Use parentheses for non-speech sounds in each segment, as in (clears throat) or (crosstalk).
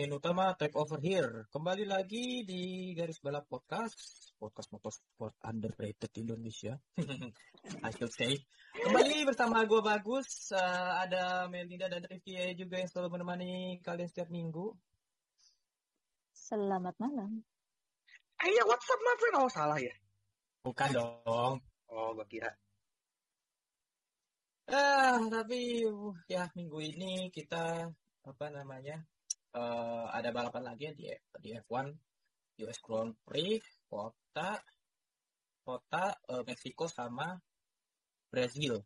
Admin utama take over here. Kembali lagi di Garis Balap Podcast, podcast motorsport underrated Indonesia. (laughs) I should say. Kembali bersama gue Bagus, eh, ada Melinda dan Rifki juga yang selalu menemani kalian setiap minggu. Selamat malam. Eh ya WhatsApp my friend. Oh salah ya. Bukan dong. Oh gue kira. Ah, tapi uh, ya minggu ini kita apa namanya? Eh, ada balapan lagi di di F1 US Grand Prix kota kota eh, Meksiko sama Brazil.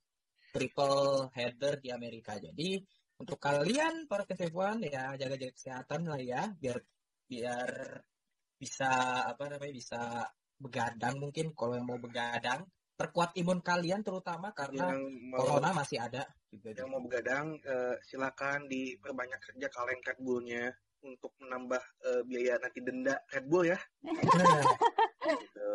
Triple header di Amerika. Jadi untuk kalian para fans F1 ya jaga-jaga kesehatan lah ya biar biar bisa apa namanya bisa begadang mungkin. Kalau yang mau begadang perkuat imun kalian terutama karena Yang mau corona masih ada juga yang mau begadang eh, silakan diperbanyak kerja kalian Red Bull-nya untuk menambah eh, biaya nanti denda Red Bull ya. (laughs) Gitu.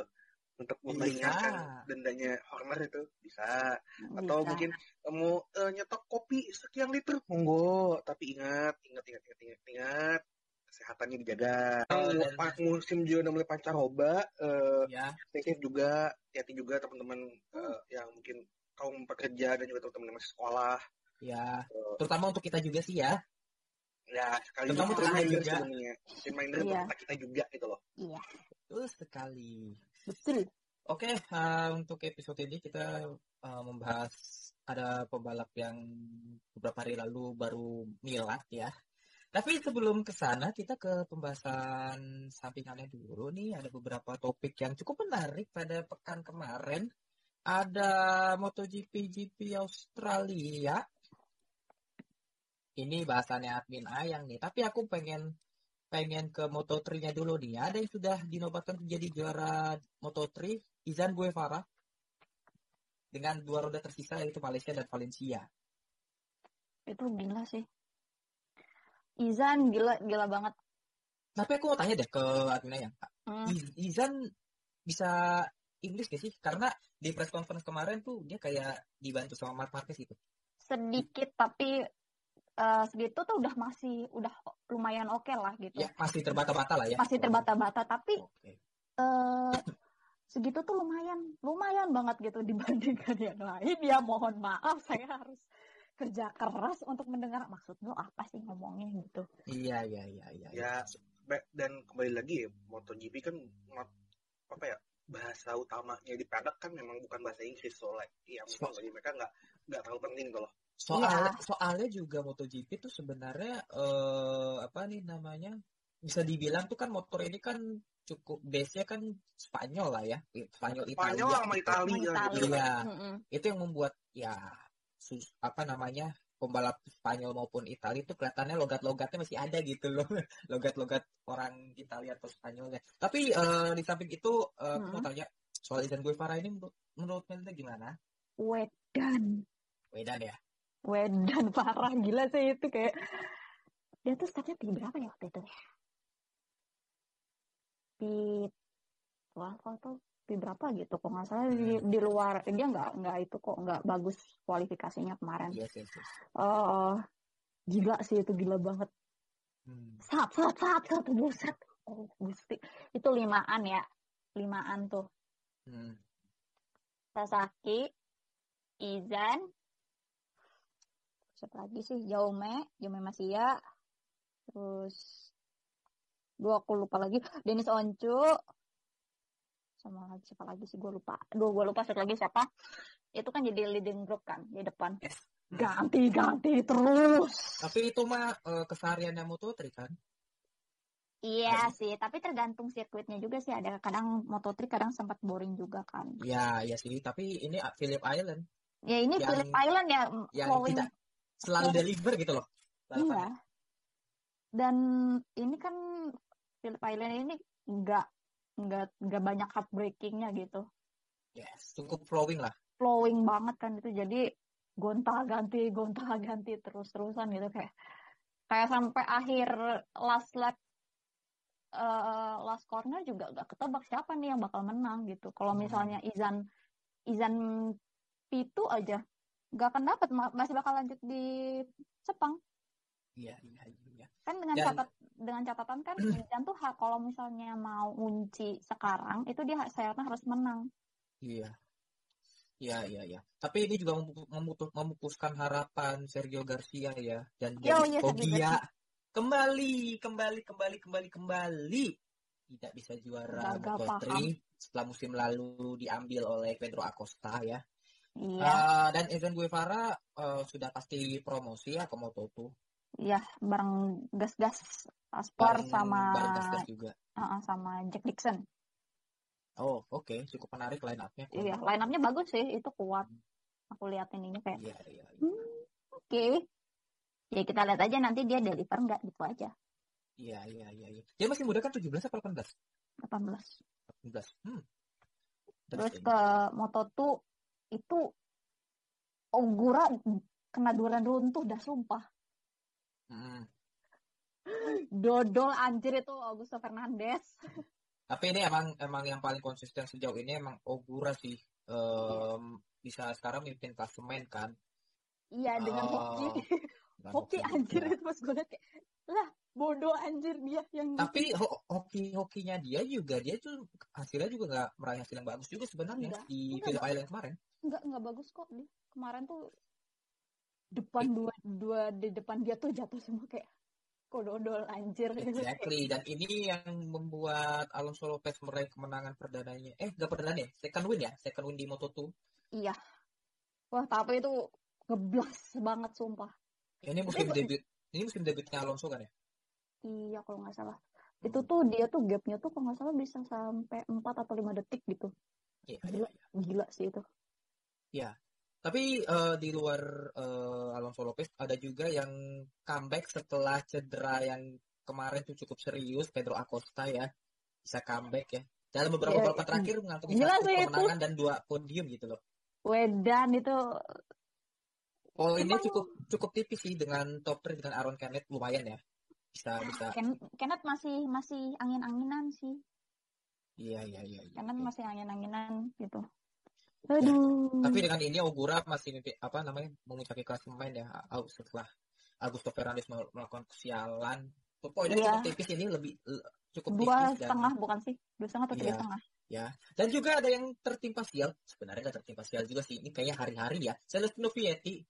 Untuk memperingatkan Bisa. dendanya Horner itu bisa. Atau Bisa. mungkin kamu eh, nyetok kopi sekian liter monggo tapi ingat ingat ingat ingat ingat, ingat kesehatannya dijaga. Oh, Mau dan- musim juga udah mulai pancaroba eh, ya safe juga hati juga teman-teman eh, yang mungkin kaum pekerja dan juga teman-teman yang masih sekolah. Ya Eh, terutama untuk kita juga sih ya. Ya sekali Terutama untuk saya juga. sebenarnya. Reminder Iya. untuk kita juga gitu loh. Iya, betul sekali. Betul. oke eh, untuk episode ini kita eh, membahas ada pembalap yang beberapa hari lalu baru milad ya tapi sebelum ke sana kita ke pembahasan sampingannya dulu nih ada beberapa topik yang cukup menarik pada pekan kemarin ada MotoGP GP Australia ini bahasannya admin Ayang nih tapi aku pengen pengen ke Moto3-nya dulu nih. Ada yang sudah dinobatkan menjadi juara Moto3, Izan Guevara. Dengan dua roda tersisa yaitu Malaysia dan Valencia. Itu gila sih. Izan gila gila banget. Tapi aku mau tanya deh ke admin Ayang. Hmm, Izan bisa Inggris gak sih? Karena di press conference kemarin tuh dia kayak dibantu sama Mark Marquez gitu. sedikit tapi eh, segitu tuh udah masih udah lumayan oke lah gitu. Ya masih terbata-bata lah ya. Masih terbata-bata tapi Oke. eh segitu tuh lumayan lumayan banget gitu dibandingkan yang lain ya mohon maaf saya harus kerja keras untuk mendengar maksud lo apa sih ngomongnya gitu. Iya, iya, iya, iya. ya be- dan kembali lagi ya MotoGP kan apa ya bahasa utamanya di paddock kan memang bukan bahasa Inggris soalnya ya mungkin bagi mereka nggak nggak terlalu penting gitu loh Soalnya, soalnya juga MotoGP tuh sebenarnya eh apa nih namanya bisa dibilang tuh kan motor ini kan cukup base-nya kan Spanyol lah ya, Spanyol Italia. Spanyol sama gitu. Italia Sama gitu Italia. kan. Iya. Mm-mm. Itu yang membuat ya apa namanya pembalap Spanyol maupun Italia itu kelihatannya logat-logatnya masih ada gitu loh, (laughs) logat-logat orang Italia atau Spanyolnya. Tapi eh, di samping itu eh, aku mau Hmm. tanya soal Izan Guevara ini menurut menurut gimana? Wedan. Wedan ya. Wedan (laughs) parah gila sih itu kayak dia tuh startnya di berapa ya waktu itu ya? Di wah atau di berapa gitu kok nggak salah di, Hmm. di luar dia nggak nggak itu kok nggak bagus kualifikasinya kemarin. Yes, yes, yes. Eh gila sih itu gila banget. Hmm. Sat sat sat sat buset. Oh gusti itu limaan ya limaan tuh. Hmm. Sasaki, Izan, siapa lagi sih? Jaume, Jaume Masia, terus dua aku lupa lagi, Denis Oncu, sama lagi siapa lagi sih gue lupa, dua gue lupa satu lagi siapa? Itu kan jadi leading group kan di depan. Yes. Ganti ganti terus. Tapi itu mah eh, kesehariannya Moto3 kan? Iya sih, tapi tergantung sirkuitnya juga sih. Ada kadang Moto3 kadang sempat boring juga kan. Ya, ya sih. Tapi ini Phillip Island Ya ini Yang- Phillip Island ya yang flowing tidak selalu deliver gitu loh. Iya. balapannya. Dan ini kan Phillip Island ini nggak nggak nggak banyak heartbreakingnya gitu. Yes, cukup flowing lah. Flowing banget kan itu. Jadi gonta-ganti, gonta-ganti terus-terusan gitu kayak kayak sampai akhir last lap eh, last corner juga gak ketebak siapa nih yang bakal menang gitu. Kalau Hmm. misalnya Izan Izan P2 aja nggak akan dapat ma- masih bakal lanjut di Sepang. Iya, iya, iya. Kan dengan Dan- catat dengan catatan kan (clears throat) Izan tuh kalau misalnya mau unci sekarang itu dia sayangnya harus menang Iya. Iya, iya, iya. Tapi ini juga memutu- memutu- memupuskan harapan Sergio Garcia ya dan Yo, iya, Foggia kembali, kembali, kembali, kembali, kembali tidak bisa juara Gagal Moto3 paham. setelah musim lalu diambil oleh Pedro Acosta ya. iya Eh, dan Evan Guevara eh, sudah pasti promosi ya ke Moto2. Iya bareng gas-gas Aspar Bareng- sama bareng gas-gas juga. uh, sama Jack Dixon Oh, oke, cukup menarik line up-nya. iya line up-nya bagus sih itu kuat aku liatin ini kayak Iya, iya, iya. hmm, oke ya kita lihat aja nanti dia deliver nggak gitu aja Iya, iya, iya, iya. Dia masih muda kan 17 atau 18? 18 18. Hmm. terus ke Moto2 itu Ogura kena durian runtuh dah sumpah Hmm. dodol anjir itu Augusto Fernandes Tapi ini emang emang yang paling konsisten sejauh ini emang Ogura sih. Em, bisa sekarang mimpin klasemen kan. Iya dengan Oh, hoki. Hoki hoki anjir itu pas gue liat kayak lah bodoh anjir dia yang Tapi ho- hoki-hokinya dia juga dia tuh hasilnya juga nggak meraih hasil yang bagus juga sebenarnya Enggak. di Enggak, Phillip enggak. Island kemarin. nggak nggak bagus kok dia kemarin tuh depan dua dua di depan dia tuh jatuh semua kayak kok dodol anjir Exactly. Dan ini yang membuat Alonso Lopez meraih kemenangan perdananya. Eh, nggak perdana ya? Second win ya? Second win di Moto2. iya wah tapi itu ngeblas banget sumpah Ini musim Tapi- debut. Ini musim debutnya Alonso kan ya? iya kalau nggak salah itu tuh dia tuh gapnya tuh kalau nggak salah bisa sampai 4 atau 5 detik gitu Iya, iya, gila iya. gila sih itu Tapi eh, di luar eh, Alonso Lopez ada juga yang comeback setelah cedera yang kemarin tuh cukup serius Pedro Acosta ya bisa comeback ya dalam beberapa Iya, balapan terakhir mengantongi satu sih itu. kemenangan dan dua podium gitu loh. Wedan itu Poinnya Emang- cukup cukup tipis sih dengan top 3 dengan Aaron Kenneth lumayan ya bisa bisa Ken Kenneth masih masih angin-anginan sih iya iya iya. iya. Kenneth masih angin-anginan gitu aduh Tapi dengan ini Ogura masih mimpi- apa namanya memuncaki klasemen ya Au- setelah Augusto Fernandes mel- melakukan kesialan. Poinnya Iya. cukup tipis ini lebih cukup dua tipis dan setengah bukan sih dua setengah atau tiga Iya. setengah ya. Dan juga ada yang tertimpa sial. Sebenarnya nggak tertimpa sial juga sih. Ini kayaknya hari-hari ya. Celestino Vietti.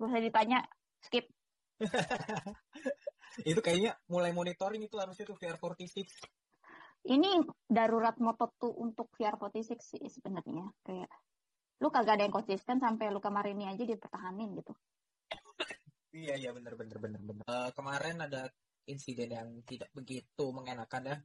usah ditanya skip (laughs) itu kayaknya mulai monitoring itu harusnya tuh VR46. Ini darurat Moto2 untuk VR46 sih sebenarnya. Kayak lu kagak ada yang konsisten sampai lu kemarin ini aja dipertahanin gitu. Iya iya benar benar benar benar. Eh, kemarin ada insiden yang tidak begitu mengenakan ya,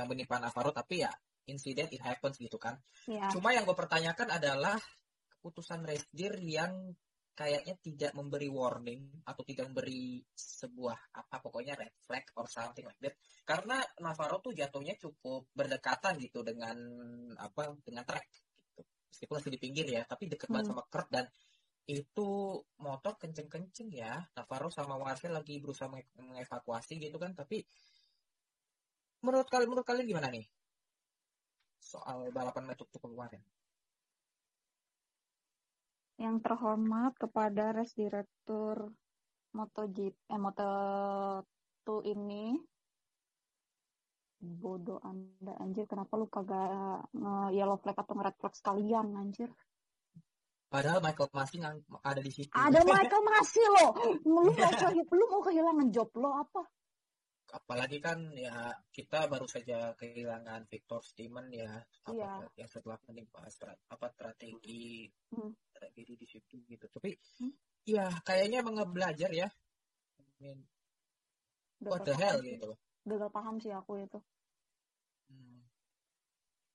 yang menimpa Navarro tapi ya insiden it happens gitu kan. ya Cuma yang gue pertanyakan adalah keputusan Resdir yang kayaknya tidak memberi warning atau tidak memberi sebuah apa pokoknya red flag or something like that. Karena Navarro tuh jatuhnya cukup berdekatan gitu dengan apa dengan track gitu. Meskipun masih di pinggir ya, tapi deket banget Hmm. sama Kurt dan itu motor kenceng-kenceng ya. Navarro sama Marcel lagi berusaha menge- mengevakuasi gitu kan, tapi menurut kalian menurut kalian gimana nih? Soal balapan metode kemarin. Yang terhormat kepada res direktur MotoGP eh Moto2 ini bodoh anda anjir kenapa lu kagak nge yellow flag atau red flag sekalian anjir Padahal Michael Masi ngang- ada di situ. ada (laughs) Michael masih lo lu mau lu mau kehilangan job lo apa Apalagi kan ya kita baru saja kehilangan Victor Steeman ya apa Iya. yang setelah menimpa apa strategi Hmm. Tragedi di situ gitu. Tapi Hmm. ya kayaknya emang belajar ya. I mean, what the hell sih. gitu loh. gagal paham sih aku itu Hmm.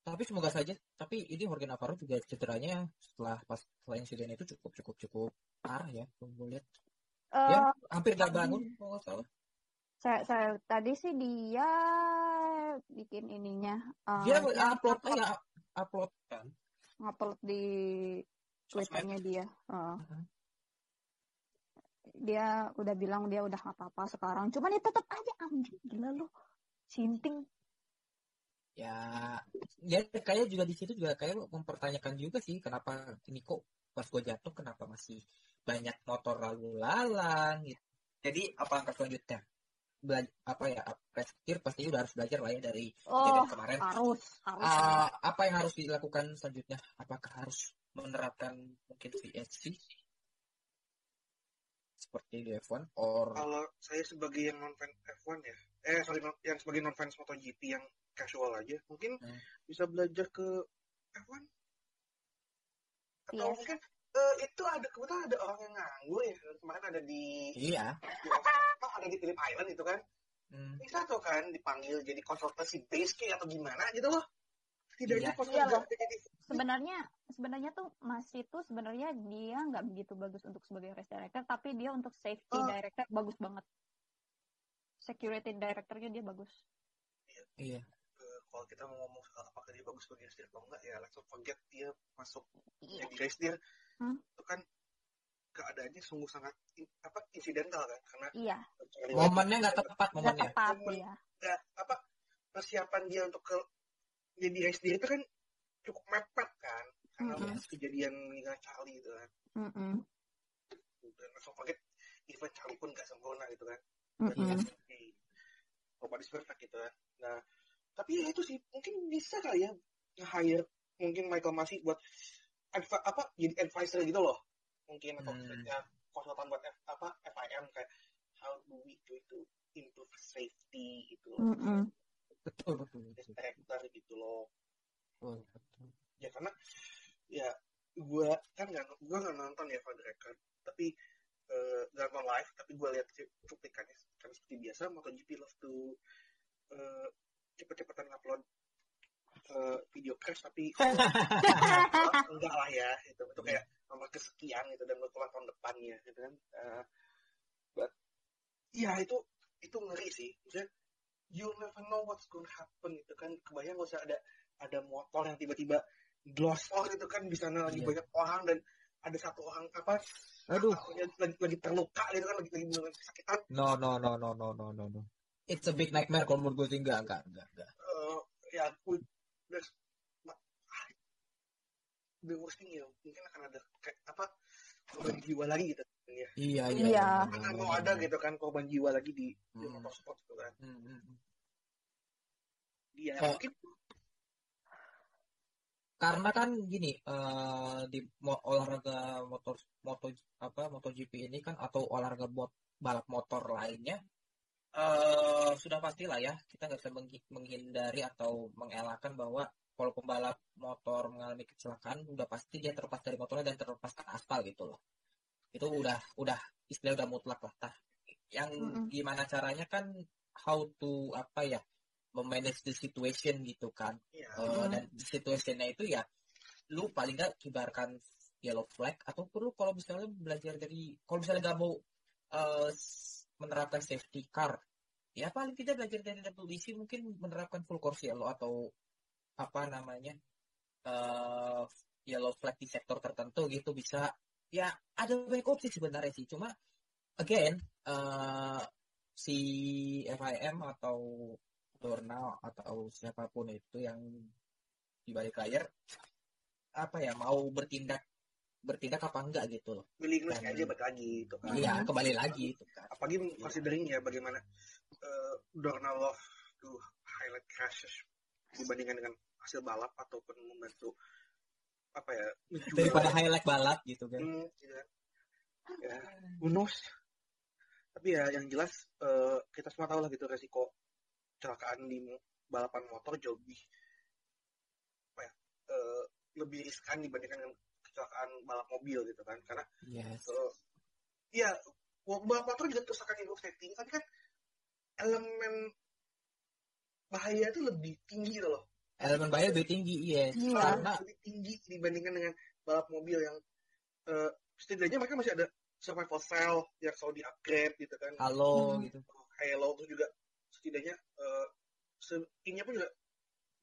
Tapi semoga saja. Tapi ini Jorge Navarro juga cederanya setelah pas setelah insiden itu cukup cukup cukup parah ya gue lihat Eh, dia hampir gak bangun kalau nggak salah saya, saya tadi sih dia bikin ininya eh, dia dia upload ya upload kan ngupload di Twitternya dia. Heeh. Mhm. Dia udah bilang dia udah nggak apa-apa sekarang. Cuman ya tetap aja anjing gila lu. Sinting. ya dia kayak juga di situ juga kayak mempertanyakan juga sih kenapa ini kok pas gue jatuh kenapa masih banyak motor lalu lalang gitu jadi apa langkah selanjutnya Bela- apa ya prestir pasti udah harus belajar lah ya dari Oh, kejadian kemarin harus, harus. Ah, apa yang harus dilakukan selanjutnya apakah harus menerapkan mungkin VSC seperti di F1 or Kalau saya sebagai yang non fans F1 ya, eh sorry yang sebagai non fans MotoGP yang casual aja, mungkin Hmm. bisa belajar ke F1 atau Yes. mungkin eh, itu ada kebetulan ada orang yang nganggur ya kemarin ada di, iya di apa, ada di Phillip Island itu kan Hmm. bisa tuh kan dipanggil jadi konsultasi base kayak atau gimana gitu loh tidaknya Iya. Iya Sebenarnya sebenarnya tuh Mas itu sebenarnya dia nggak begitu bagus untuk sebagai race director, tapi dia untuk safety Oh. director bagus banget. Security directornya dia bagus. iya kalau kita mau ngomong soal apakah dia bagus sebagai race atau enggak ya let's not forget dia masuk Iya. jadi race dia Hmm. itu kan keadaannya sungguh sangat in- apa insidental kan karena Iya, momennya nggak tepat momennya tepat Momen. ya. ya, apa persiapan dia untuk ke jadi dia itu kan cukup mepet kan karena Mm-mm. kejadian meninggal Charlie itu kan Mm-mm. dan langsung even Charlie pun gak sempurna gitu kan Mm-mm. di nobody's perfect gitu kan nah tapi ya itu sih mungkin bisa kali ya nge-hire mungkin Michael Masi buat adva- apa jadi advisor gitu loh mungkin atau Hmm. misalnya konsultan buat F, apa FIM kayak how do we do to improve safety gitu loh Mm-mm. Betul betul betul, gitu loh. Betul, betul. ya karena ya gua kan nggak gua nggak nonton ya for the record tapi eh, nggak nonton live tapi gua lihat cu- cuplikannya kan seperti biasa MotoGP love to eh, cepet-cepetan upload eh, video crash tapi (laughs) enggak lah ya itu itu kayak nomor kesekian gitu dan keluar tahun depannya gitu kan. Eh, but ya itu itu ngeri sih. Maksudnya you never know what's gonna happen gitu kan. Kebayang gak usah ada ada motor yang tiba-tiba glosor gitu kan di sana lagi Iya. banyak orang dan ada satu orang apa aduh. lagi, lagi, terluka gitu kan lagi lagi kesakitan. No no no no no no no no. It's a big nightmare kalau menurut gue sih. Enggak enggak enggak eh, ya aku the worst thing ya mungkin akan ada kayak apa korban jiwa lagi gitu ya iya iya Iya. kan nggak mau ada gitu kan korban jiwa lagi di di Hmm. motorsport gitu kan Hmm, hmm, hmm. dia Oh. mungkin karena kan gini eh, di mo- olahraga motor moto apa MotoGP ini kan atau olahraga bot balap motor lainnya eh sudah pastilah ya kita nggak bisa menghi- menghindari atau mengelakkan bahwa kalau pembalap motor mengalami kecelakaan udah pasti dia terlepas dari motornya dan terlepas ke aspal gitu loh itu udah udah istilah udah mutlak lah Tah. yang Mm-mm. gimana caranya kan how to apa ya memanage the situation gitu kan ya Eh, Hmm. dan situationnya itu ya lu paling nggak kibarkan yellow flag atau perlu kalau misalnya belajar dari kalau misalnya nggak mau s- menerapkan safety car ya paling tidak belajar dari WEC mungkin menerapkan full course yellow atau apa namanya eh yellow flag di sektor tertentu gitu bisa ya ada banyak opsi sebenarnya sih. Cuma again eh si FIM atau Dorna atau siapa pun itu yang di balik layar apa ya mau bertindak bertindak apa enggak gitu loh. Willingness Dan- aja balik lagi gitu kan. Iya kembali lagi itu kan. Apalagi considering ya bagaimana uh, Dorna love to highlight crashes dibandingkan dengan hasil balap ataupun membantu apa ya menjual- daripada highlight balap gitu kan. Hmm, gitu kan. ya who knows tapi ya yang jelas eh, kita semua tahu lah gitu resiko kecelakaan di balapan motor jauh lebih apa ya eh, lebih riskan dibandingkan dengan kecelakaan balap mobil gitu kan. Karena yes. eh, ya balap motor juga akan improve safety tapi kan elemen bahaya itu lebih tinggi gitu loh elemen bahaya lebih tinggi yes Iya. karena lebih tinggi dibandingkan dengan balap mobil yang eh, setidaknya mereka masih ada survival cell yang selalu di upgrade gitu kan halo Hmm. gitu Halo tuh juga setidaknya eh se- ininya pun juga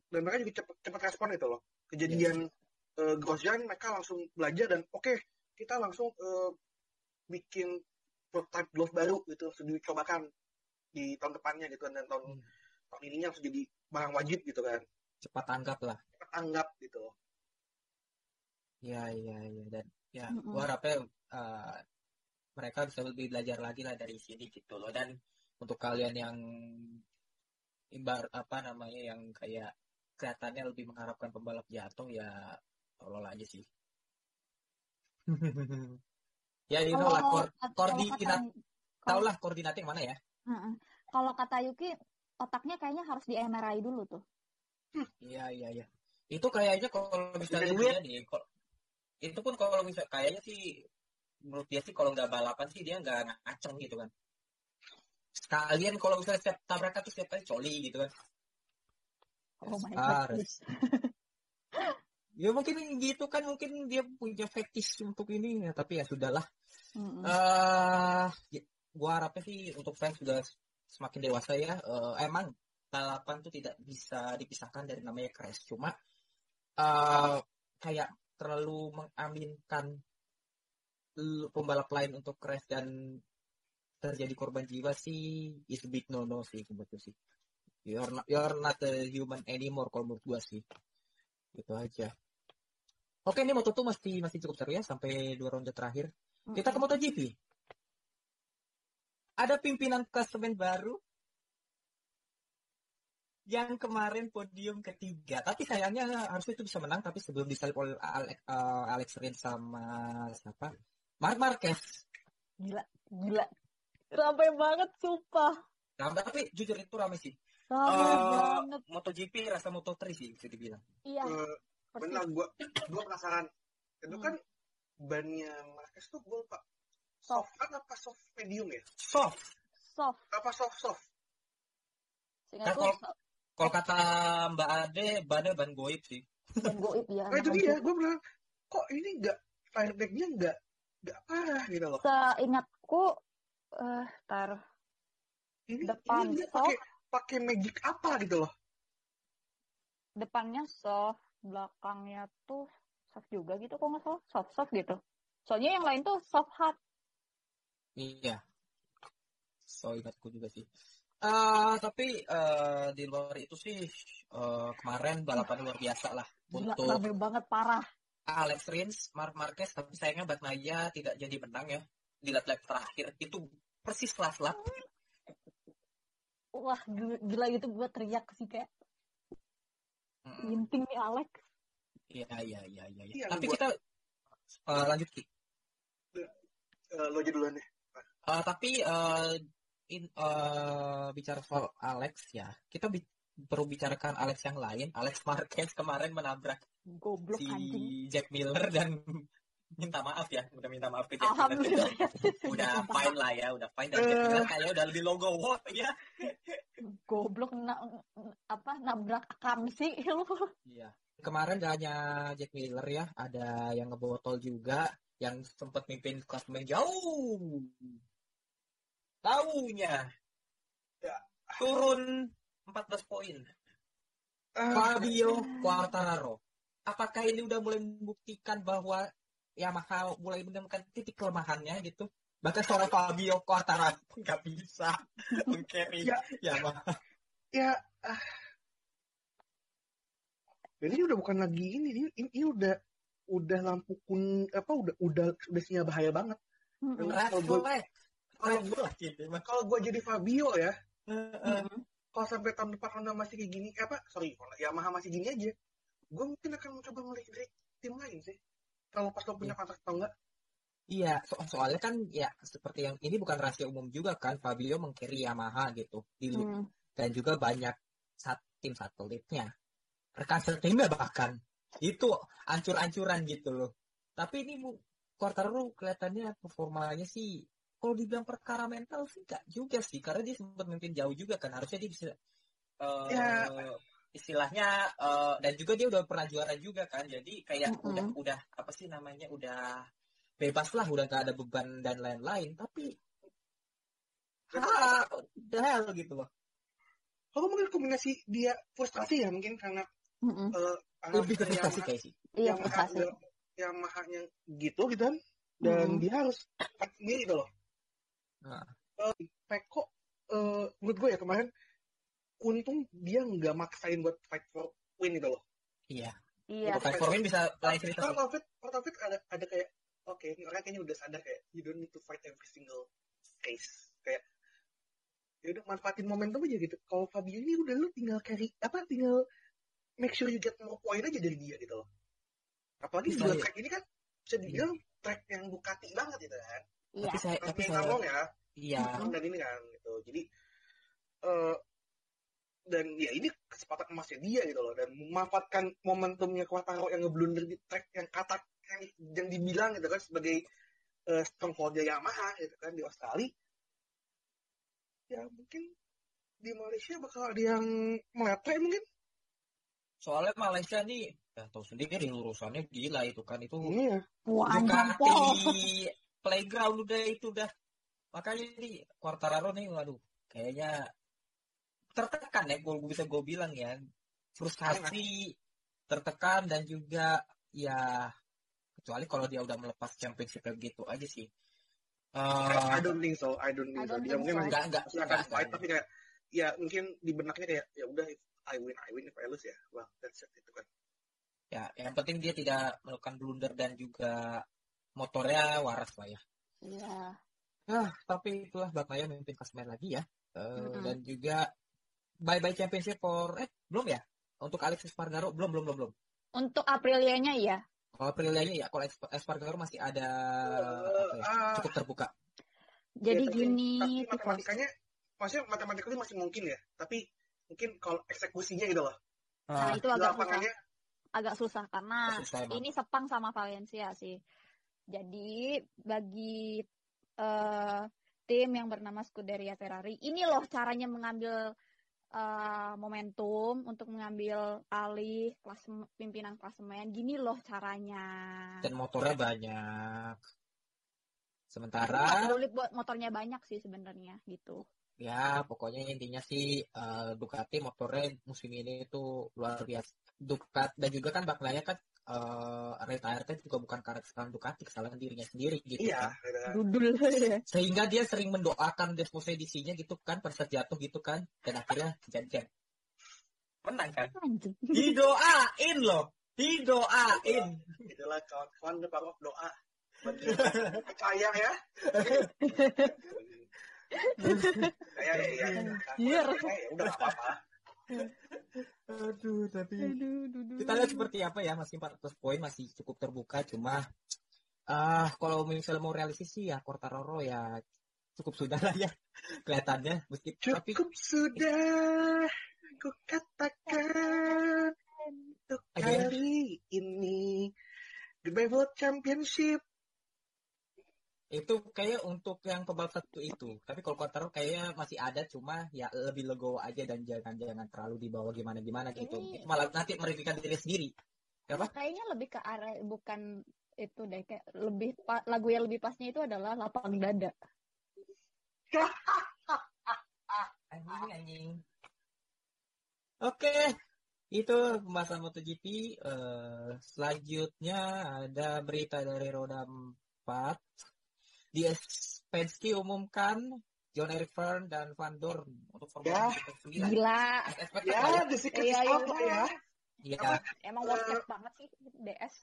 dan mereka juga cepat cepat respon itu loh kejadian eh, Grosjean mereka langsung belajar dan oke kita langsung eh, bikin prototype glove baru gitu langsung dicobakan di tahun depannya gitu kan dan tahun Hmm. tahun ininya langsung jadi barang wajib gitu kan cepat tanggap lah cepat anggap gitu loh ya ya ya dan ya Mm-mm. gua harapnya eh, mereka bisa lebih belajar lagi lah dari sini gitu loh dan untuk kalian yang imbar apa namanya yang kayak kelihatannya lebih mengharapkan pembalap jatuh ya tolol aja sih (laughs) ya you know lah kor- koordinat tau lah koordinatnya yang mana ya Heeh. Kalau kata Yuki, otaknya kayaknya harus di MRI dulu tuh. Iya iya iya itu kayaknya kalau misalnya duit. dia nih itu pun kalau misalnya kayaknya sih menurut dia sih kalau nggak balapan sih dia nggak ngaceng gitu kan sekalian kalau misalnya setiap tabrakan tuh setiap kali coli gitu kan Oh my Harus. god. (laughs) ya mungkin gitu kan mungkin dia punya fetish untuk ini ya tapi ya sudahlah Mm-mm. eh ya, gua harapnya sih untuk fans sudah semakin dewasa ya Eh, emang balapan tuh tidak bisa dipisahkan dari namanya crash cuma eh kayak terlalu mengaminkan pembalap lain untuk crash dan terjadi korban jiwa sih is big no no sih menurut sih. You're not, you're not a human anymore kalau menurut gua sih. Itu aja. Oke ini Moto2 masih masih cukup seru ya sampai dua ronde terakhir. Kita ke MotoGP. Ada pimpinan klasemen baru yang kemarin podium ketiga. Tapi sayangnya harusnya itu bisa menang. Tapi sebelum disalip oleh Alex, eh, Alex Rins sama siapa? Mark Marquez. Gila, gila. Ramai banget, sumpah. Nah, tapi jujur itu rame sih. Ramai Eh, banget. MotoGP rasa Moto3 sih bisa dibilang. Iya, persis. benar gua gua penasaran itu Hmm. kan bannya Marquez tuh gue lupa Soft. soft kan apa soft medium ya Soft. Soft. apa soft soft Seingat Kan gue, kalau- Kalau kata Mbak Ade, bannya ban goib sih. dan goib ya. nah itu dia gue bilang kok ini nggak firebacknya nggak nggak parah gitu loh Seingatku, eh, tar, ini Depan ini dia soft. pakai pakai magic apa gitu loh depannya soft, belakangnya tuh soft juga gitu kok nggak salah. Soft-soft gitu. Soalnya yang lain tuh soft hard. Iya. So ingatku juga sih. Eh tapi eh, di luar itu sih eh, kemarin balapan luar biasa lah Gila, untuk rame banget, parah. Alex Rins, Mark Marquez, tapi sayangnya Batmaya tidak jadi menang ya di lap-lap terakhir. Itu persis lap-lap. Wah, gila, gitu gue teriak sih kayak ginting nih Alex. Iya, iya, iya, iya. Iya, Tapi gua- kita eh, lanjut Ki. Eh, lo aja duluan deh Eh, tapi eh, in- eh, bicara soal Alex ya, kita bi- perlu bicarakan Alex yang lain. Alex Marquez kemarin menabrak Goblok si anjing. Jack Miller dan (laughs) minta maaf ya, udah minta maaf ke Jack Miller. Udah fine lah ya, udah fine dan Jack Miller kayaknya udah lebih logo what ya. Goblok na apa nabrak akam sih lu. Iya. Kemarin gak hanya Jack Miller ya, ada yang ngebotol juga, yang sempat mimpin klasemen jauh. Taunya Ya. turun 14 poin. Ah, Fabio Quartararo. Apakah ini udah mulai membuktikan bahwa Yamaha mulai menemukan titik kelemahannya gitu? Bahkan seorang Fabio Quartararo nggak bisa (laughs) mengcarry Ya. Yamaha. ya ah. Dan ini udah bukan lagi ini ini, ini, ini udah udah lampu kun apa udah udah udah sinyal bahaya banget Mm-mm. Red flag. Flag ini mah. kalau gue jadi Fabio ya Heeh. Mm-mm. kalau sampai tahun depan Honda masih kayak gini eh, apa sorry kalau Yamaha masih gini aja gue mungkin akan mencoba melirik tim lain sih kalau pas lo punya kontrak atau enggak Iya, so- soalnya kan ya seperti yang ini bukan rahasia umum juga kan Fabio mengcarry Yamaha gitu di Mm. dan juga banyak sat tim satelitnya rekan setimnya bahkan itu ancur-ancuran gitu loh tapi ini Quartararo kelihatannya performanya sih kalau dibilang perkara mental sih enggak juga sih karena dia sempat memimpin jauh juga kan harusnya dia bisa eh, Ya. istilahnya eh, dan juga dia udah pernah juara juga kan jadi kayak Mm-mm. udah udah apa sih namanya udah bebas lah udah gak ada beban dan lain-lain tapi ah the hell gitu loh Kalau mungkin kombinasi dia frustrasi ya mungkin karena Mm-mm. eh, lebih ke alasan frustasi Yamaha- kayak sih Iya, frustasi. Yamaha-nya gitu gitu kan dan Mm-mm. dia harus sendiri gitu loh. Nah. Eh, Peko eh, menurut gue ya kemarin untung dia nggak maksain buat fight for win gitu loh. iya Iya. bukan for win bisa lain cerita sih Taufik, ada ada kayak oke ini orang kayaknya udah sadar kayak you don't need to fight every single case kayak ya udah manfaatin momentum aja gitu. Kalau Fabio ini udah lu tinggal carry apa tinggal make sure you get more point aja dari dia gitu loh. Apalagi dua ya. track ini kan bisa dibilang track yang Ducati banget gitu kan. Iya. tapi saya tapi saya ngomong ya, iya. Dan ini kan gitu. Jadi eh dan ya ini kesempatan emasnya dia gitu loh. Dan memanfaatkan momentumnya Quartaro yang ngeblunder di track yang kata yang, yang dibilang gitu kan sebagai uh, strongholdnya Yamaha gitu kan di Australia. Ya mungkin di Malaysia bakal ada yang meletre mungkin. Soalnya Malaysia nih ya tahu sendiri lurusannya gila itu kan. Itu ini ya Wah, Ducati. Playground udah itu udah. Makanya nih Quartararo nih waduh kayaknya tertekan ya gue bisa gue bilang ya. Frustasi tertekan dan juga ya kecuali kalau dia udah melepas championship gitu aja sih. I Eh, don't think so I don't think I so. don't dia think mungkin so. masih enggak enggak akan enggak, fight tapi kayak ya mungkin di benaknya kayak ya udah if I win I win. If I lose ya well that's it itu kan. Ya yang penting dia tidak melakukan blunder dan juga motornya waras lah ya Iya. Ah, tapi itulah Batmaya memimpin klasemen lagi ya. Eh, Mm-mm. Dan juga bye-bye championship for eh belum ya? Untuk Alex Espargaro belum belum belum belum. Untuk Aprilianya iya. Kalau Aprilianya ya, kalau Esp- Espargaro masih ada apa ya, Ah, cukup terbuka. Jadi Ya, tapi- gini, tapi matematikanya maksudnya matematikanya masih mungkin ya tapi mungkin kalau eksekusinya gitu loh Nah, Ah, itu agak susah. lapangannya Agak susah karena susah emang. ini Sepang sama Valencia sih. Jadi bagi eh, tim yang bernama Scuderia Ferrari, ini loh caranya mengambil eh, momentum untuk mengambil alih kelas pimpinan klasemen. Gini loh caranya. Dan motornya banyak. Sementara peduli buat motornya banyak sih sebenarnya gitu. ya pokoknya intinya sih eh, Ducati motornya musim ini itu luar biasa. Ducati dan juga kan Bagnaia kan eh retire juga bukan karena kesalahan Ducati, kesalahan dirinya sendiri gitu iya kan. Dudul. (laughs) sehingga dia sering mendoakan desposedisinya gitu kan pada saat jatuh gitu kan dan akhirnya kejadian. Menang kan? Didoain loh didoain. Itulah kawan-kawan the power of doa percaya ya. (laughs) Saya ya ya Iya. ya udah apa-apa (laughs) aduh tapi Aduh, kita lihat seperti apa ya masih 14 poin masih cukup terbuka cuma ah kalau misalnya mau realistis sih ya Quartararo ya cukup sudah lah ya (laughs) kelihatannya meski tapi cukup sudah ku katakan untuk kali ini goodbye world championship itu kayak untuk yang pembalap satu itu. Tapi kalau Quartararo kayaknya masih ada cuma ya lebih legowo aja dan jangan jangan terlalu dibawa gimana gimana gitu. Ini- malah nanti merugikan diri sendiri. Apa Kayaknya lebih ke arah bukan itu deh kayak lebih lagu yang lebih pasnya itu adalah lapang dada. (laughs) anjing anjing. Oke itu pembahasan MotoGP. Eh, selanjutnya ada berita dari roda 4 di Penske umumkan John Eric Verne dan Van Dorn untuk Ya. Formula 1 Gila. Expected ya ya. the secret Iya, is iya, out lah ya Iya. Emang worst banget sih DS.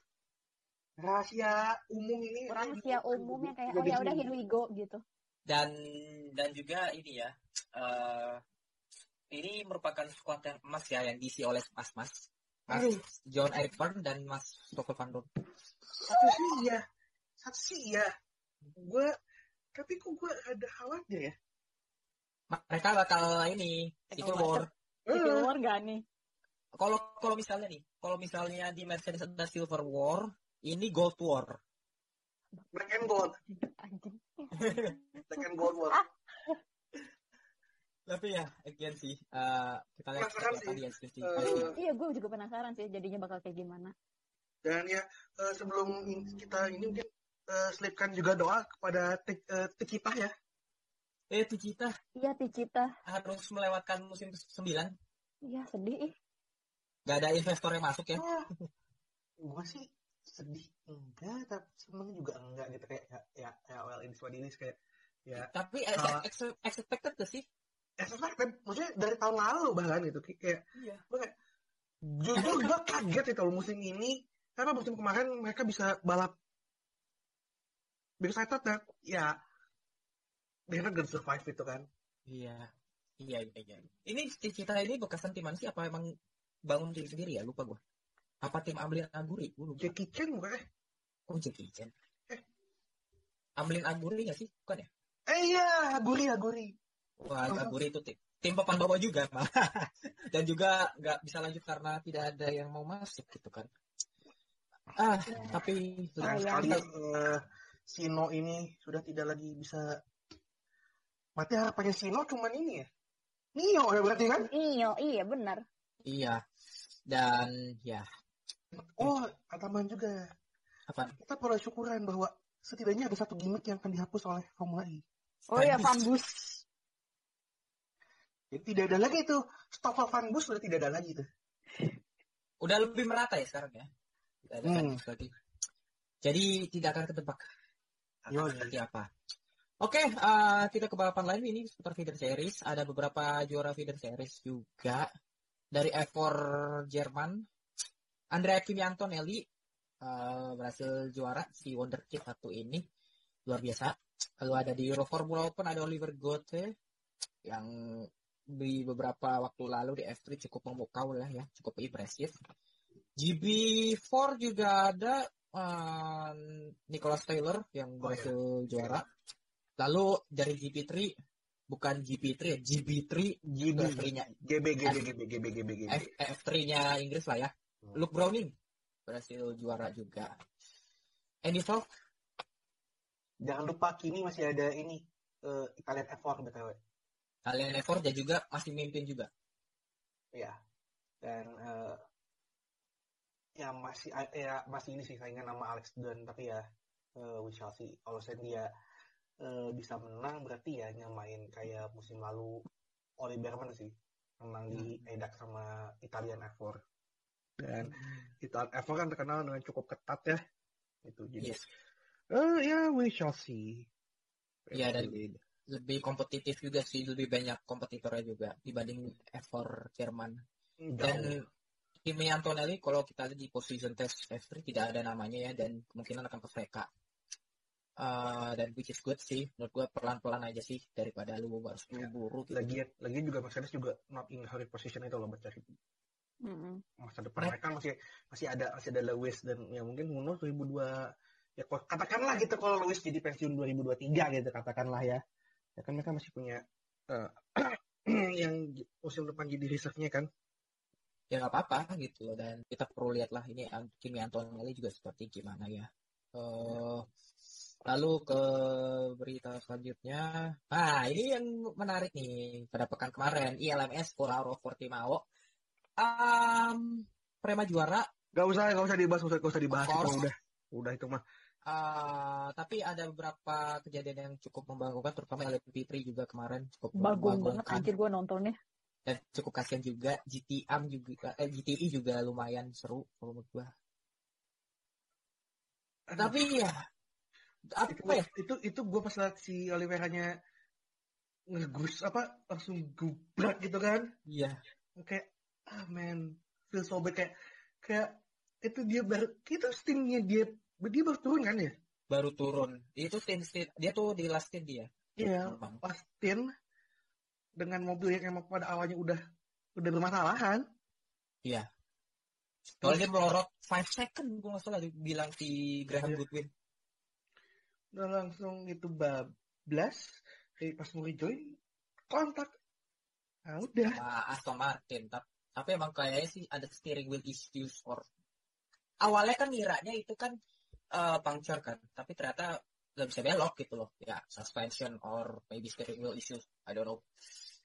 rahasia umum ini Rahasia umum yang kayak Udah oh ya udah here we go gitu. dan dan juga ini ya eh ini merupakan squad yang emas ya yang diisi oleh mas mas. John Eric Verne dan Mas Stoffel Van Dorn satu sih iya satu sih iya gue tapi kok gue ada khawatir ya mereka bakal ini civil war Civil War gak nih? kalau kalau misalnya nih kalau misalnya di Mercedes ada silver war ini gold war black and gold Anjing. black and gold war tapi ya again sih eh, kita lihat Penasaran seperti apa sih. di SPC. Eh, Iya gue juga penasaran sih jadinya bakal kayak gimana. dan ya eh, sebelum kita ini mungkin eh, selipkan juga doa kepada eh, Tikita ya. Eh, Ticita Iya, Ticita. harus melewatkan musim 9. Iya, sedih ih. Gak ada investor yang masuk ya. Ah, (laughs) gue sih sedih enggak, tapi seneng juga enggak gitu kayak ya ya, ya well ini what it kayak ya Tapi ex- ex- expected gak sih? expected maksudnya dari tahun lalu bahkan gitu kayak Iya. jujur gue kaget itu loh musim ini karena musim kemarin mereka bisa balap because I thought that ya they're not gonna survive itu kan Iya. Iya, iya, iya. Ini Ticita ini bekasan tim sih? Apa emang bangun tim sendiri ya? Lupa gua. Apa tim Amlin Aguri? Gua lupa. Jackie Chan bukan eh Oh, Jackie Chan. Eh. Amlin Aguri nggak sih? Bukan ya? eh iya Aguri Aguri Wah, Oh. Aguri itu tim, tim papan bawah juga. Pak. (laughs) Dan juga nggak bisa lanjut karena tidak ada yang mau masuk gitu kan. Ah, tapi sayang sekali eh, Sino ini sudah tidak lagi bisa mati harapannya Sino cuman ini ya Nio ya berarti kan Iya, iya benar. iya. Dan ya, oh Ataman juga apa? kita perlu syukuran bahwa setidaknya ada satu gimmick yang akan dihapus oleh Formula E Oh iya, Fanbus. Fambus. Jadi tidak ada lagi itu Stoffel Van Bus sudah tidak ada lagi tuh Udah lebih merata ya sekarang ya. Tidak ada Hmm. Lagi. Jadi tidak akan ketebak akan Yoi. seperti apa. Oke, eh, kita ke balapan lain ini seputar feeder series. Ada beberapa juara feeder series juga dari F4 Jerman. Andrea Kimi Antonelli eh, berhasil juara si Wonderkid satu ini luar biasa. Lalu ada di Euro Formula Open ada Oliver Gote yang di beberapa waktu lalu di F3 cukup memukau lah ya, cukup impresif. GB4 juga ada eh, Nicholas Taylor yang Oh, berhasil juara. Lalu dari GP3 bukan GP3 ya, GB3 GB F3-nya GB GB GB GB GB GB F, F3-nya Inggris lah ya. Hmm. Luke Browning berhasil juara juga. Andy Falk jangan lupa kini masih ada ini eh, Italian F4 btw kalian F4 dan juga masih mimpin juga. ya dan eh, ya masih ya masih ini sih saingan sama Alex Dunn tapi ya eh, we shall see. Kalau saya dia eh, bisa menang berarti ya nyamain kayak musim lalu Oli Berman sih. Menang di EDAC sama Italian F4 dan Italian F4 kan terkenal dengan cukup ketat ya. Itu jadi Yes. eh, ya we shall see. Iya, dan lebih kompetitif juga sih, lebih banyak kompetitornya juga dibanding F4 Jerman. Dan Kimi Antonelli kalau kita lihat di position test F3 tidak ada namanya ya dan kemungkinan akan ke VK. Eh, dan which is good sih menurut gue pelan-pelan aja sih daripada lu harus Ya. buru-buru gitu. lagi lagi juga Mercedes juga not in hurry position itu loh mencari Mm-mm. masa depan mereka masih masih ada masih ada Lewis dan ya mungkin knows 2002 ya kok- katakanlah gitu kalau Lewis jadi pensiun 2023 gitu katakanlah ya ya kan mereka masih punya eh, (clears throat) yang musim depan jadi reserve-nya kan ya nggak apa-apa gitu loh. Dan kita perlu lihat lah ini Kimi Antonelli juga seperti gimana ya. Eh, lalu ke berita selanjutnya. Nah ini yang menarik nih. Pada pekan kemarin ILMS Polaro Portimao um, Prema juara. Gak usah gak usah dibahas gak usah, gak usah dibahas. Itu udah udah itu mah. Eh, tapi ada beberapa kejadian yang cukup membanggakan terutama LMP3 juga kemarin cukup Bagus banget membanggakan. anjir gue nontonnya. Dan cukup kasihan juga GTM juga eh, GTI juga lumayan seru kalau menurut gua. Tapi ya apa itu ya? itu itu gue pas liat si Oliveiranya ngegus apa langsung gubrak gitu kan. Iya. Kayak ah man feel so bad. Kayak kayak itu dia baru itu steamnya dia dia baru turun kan ya? Baru turun. Itu tin tin- dia tuh di last dia. Iya Memang. pas dengan mobil yang emang pada awalnya udah udah bermasalahan kalau dia melorot 5 second gua nggak salah bilang si Graham Iya. Goodwin. Udah langsung itu bablas kayak pas mau rejoin kontak. Nah udah. Sama Aston Martin tapi, tapi emang kayaknya sih ada steering wheel issues or awalnya kan ngiranya itu kan eh, puncture kan tapi ternyata nggak bisa belok gitu loh. Ya suspension or maybe steering wheel issues I don't know.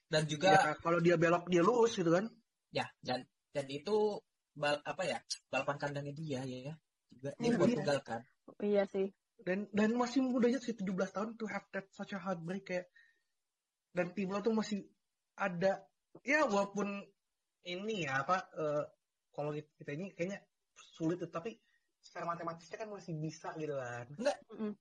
Dan juga ya, kalau dia belok dia lurus gitu kan? Ya dan dan itu bal, apa ya balapan kandangnya dia ya ya. Juga Iya, buat iya. tunggal kan. Iya sih. dan dan masih muda aja sih 17 tahun to have that such a heartbreak kayak dan tim lo tuh masih ada ya walaupun ini ya apa eh, kalau kita, kita ini kayaknya sulit tapi secara matematisnya kan masih bisa gitu kan. Mm-mm.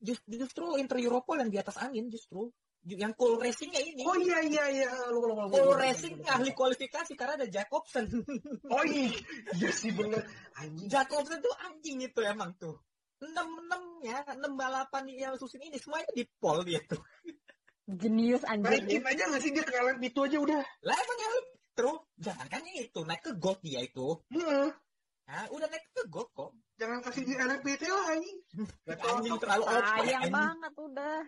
Just- justru Inter Europa yang di atas angin justru. Yang cool racingnya ini. Oh iya iya iya. Lu lu lu- cool lu- racing ahli kualifikasi karena ada Jacobsen. (laughs) Oh iya. Iya sih bener. Anjing. Jacobsen tuh anjing itu emang tuh. Enam enamnya enam balapan yang musim ini semuanya di pole dia tuh. (laughs) Jenius anjir naikin aja nggak sih? Dia ke itu aja udah. Lah emang yang terus jangan kan itu naik ke gold dia itu. Heeh. Hah, udah naik ke gold kok jangan kasih di LMP itu lah anjing Nggak tahu anjing terlalu sayang anjing. banget udah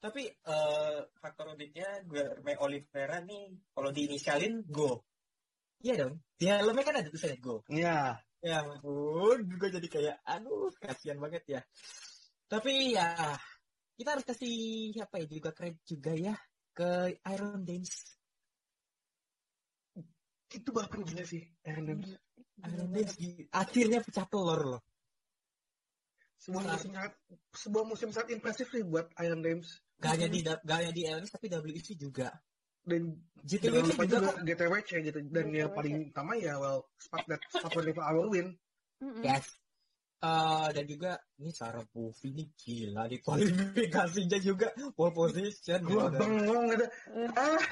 Tapi eh, faktor uniknya Guillermo Oliveira nih kalau diinisialin go. iya dong di helmnya kan ada tulisannya go Iya. Ya ampun, gue jadi kayak, aduh, kasihan banget ya. Tapi ya, kita harus kasih apa ya juga kredit juga ya ke Iron Dance. itu balapan gila sih Iron Dance Iron Dance di- akhirnya pecah telur loh. Sebuah Nah. musim sangat sebuah musim sangat impresif sih buat Iron Dance Gak hanya di gak hanya di LNS tapi WEC juga. dan GTW jangan lupa juga juga kok. GTWC gitu dan yang GTWC. paling utama ya well spot that spot for our win. Yes. Eh, dan juga ini Sarah Buffy ini gila di kualifikasinya juga pole position. gua gitu. bengong gitu Eh. ah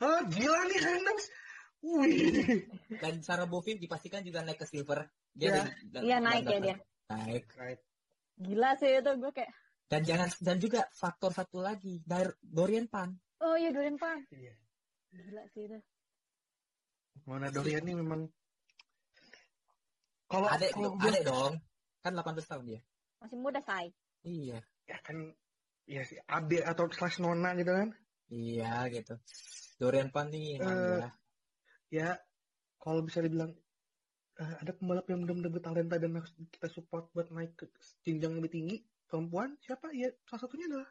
ah gila nih Iron wih Dan Sarah Buffy dipastikan juga naik ke silver. Ya. dari- dan- Iya, naik ya dia. Naik. right gila sih itu gue kayak Dan jangan dan juga faktor satu lagi Dar- Dorian Pan. oh iya Dorian Pan Iya. gila sih itu mana Dorian ini memang kalau Adek, kalau adek dong. Kan 18 tahun dia. masih muda say Iya. ya kan ya si Ade atau slash Nona gitu kan Iya gitu. Dorian Pan nih ya. ya kalau bisa dibilang eh, ada pembalap yang benar-benar bertalenta dan harus kita support buat naik ke jenjang lebih tinggi perempuan siapa ya salah satunya adalah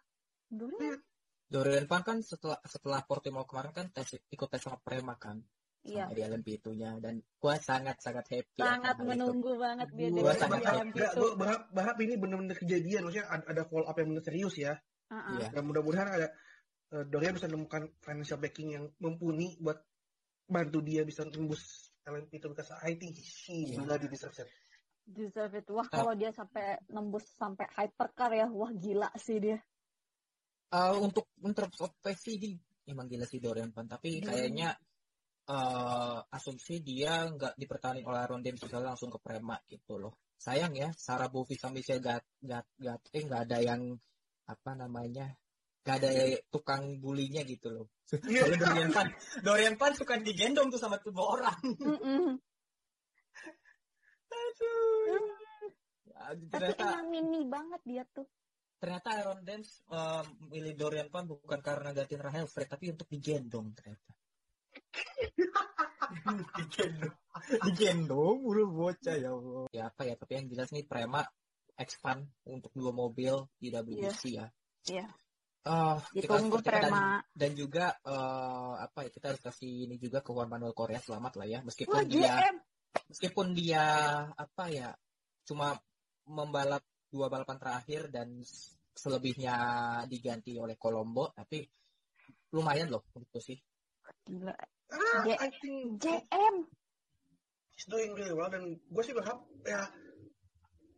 Dorian Dorian Pan kan setelah setelah Portimao kemarin kan tes ikut tes sama Prema kan. iya Sama di LMP itunya dan gua sangat sangat happy sangat akan hal itu. menunggu banget dia Gua Gua di sangat nggak, itu gua berharap, berharap ini benar-benar kejadian maksudnya ada, ada call up yang benar serius ya Uh-uh. Iya. dan mudah-mudahan ada eh, Dorian bisa menemukan financial backing yang mumpuni buat bantu dia bisa tembus LMP itu because I think she Iya. bloody deserves it. deserve it wah Ah. kalau dia sampai nembus sampai hypercar ya wah gila sih dia Eh, untuk untuk profesi di emang gila sih Dorian Pan tapi Dia- kayaknya eh asumsi dia nggak dipertahankan oleh Aaron Dempsey misalnya langsung ke Prema gitu loh sayang ya Sarah Bovi sama Michelle Gat Gat Gat eh nggak ada yang apa namanya nggak ada tukang bulinya gitu loh. (laughs) Soalnya Dorian Pan Dorian Pan suka digendong tuh sama tuh dua orang. Mm-mm. (laughs) Ya, tapi ternyata emang mini banget dia tuh. Ternyata Aaron Dempsey eh, milih Dorian Pan bukan karena gantiin Rahel Fred tapi untuk digendong ternyata. (laughs) Digendong. Digendong udah bocah ya Allah. Ya apa ya tapi yang jelas nih Prema expand untuk dua mobil di WBC ya. Iya. Eh, kita harus ditunggu percaya dan, Prema dan juga eh, apa ya kita harus kasih ini juga ke Juan Manuel Korea selamat lah ya. Wah meskipun dia GM meskipun dia apa ya cuma membalap dua balapan terakhir dan selebihnya diganti oleh Colombo tapi lumayan loh itu sih. Gila. Ah, J- I think JM he's doing really well dan gue sih berharap ya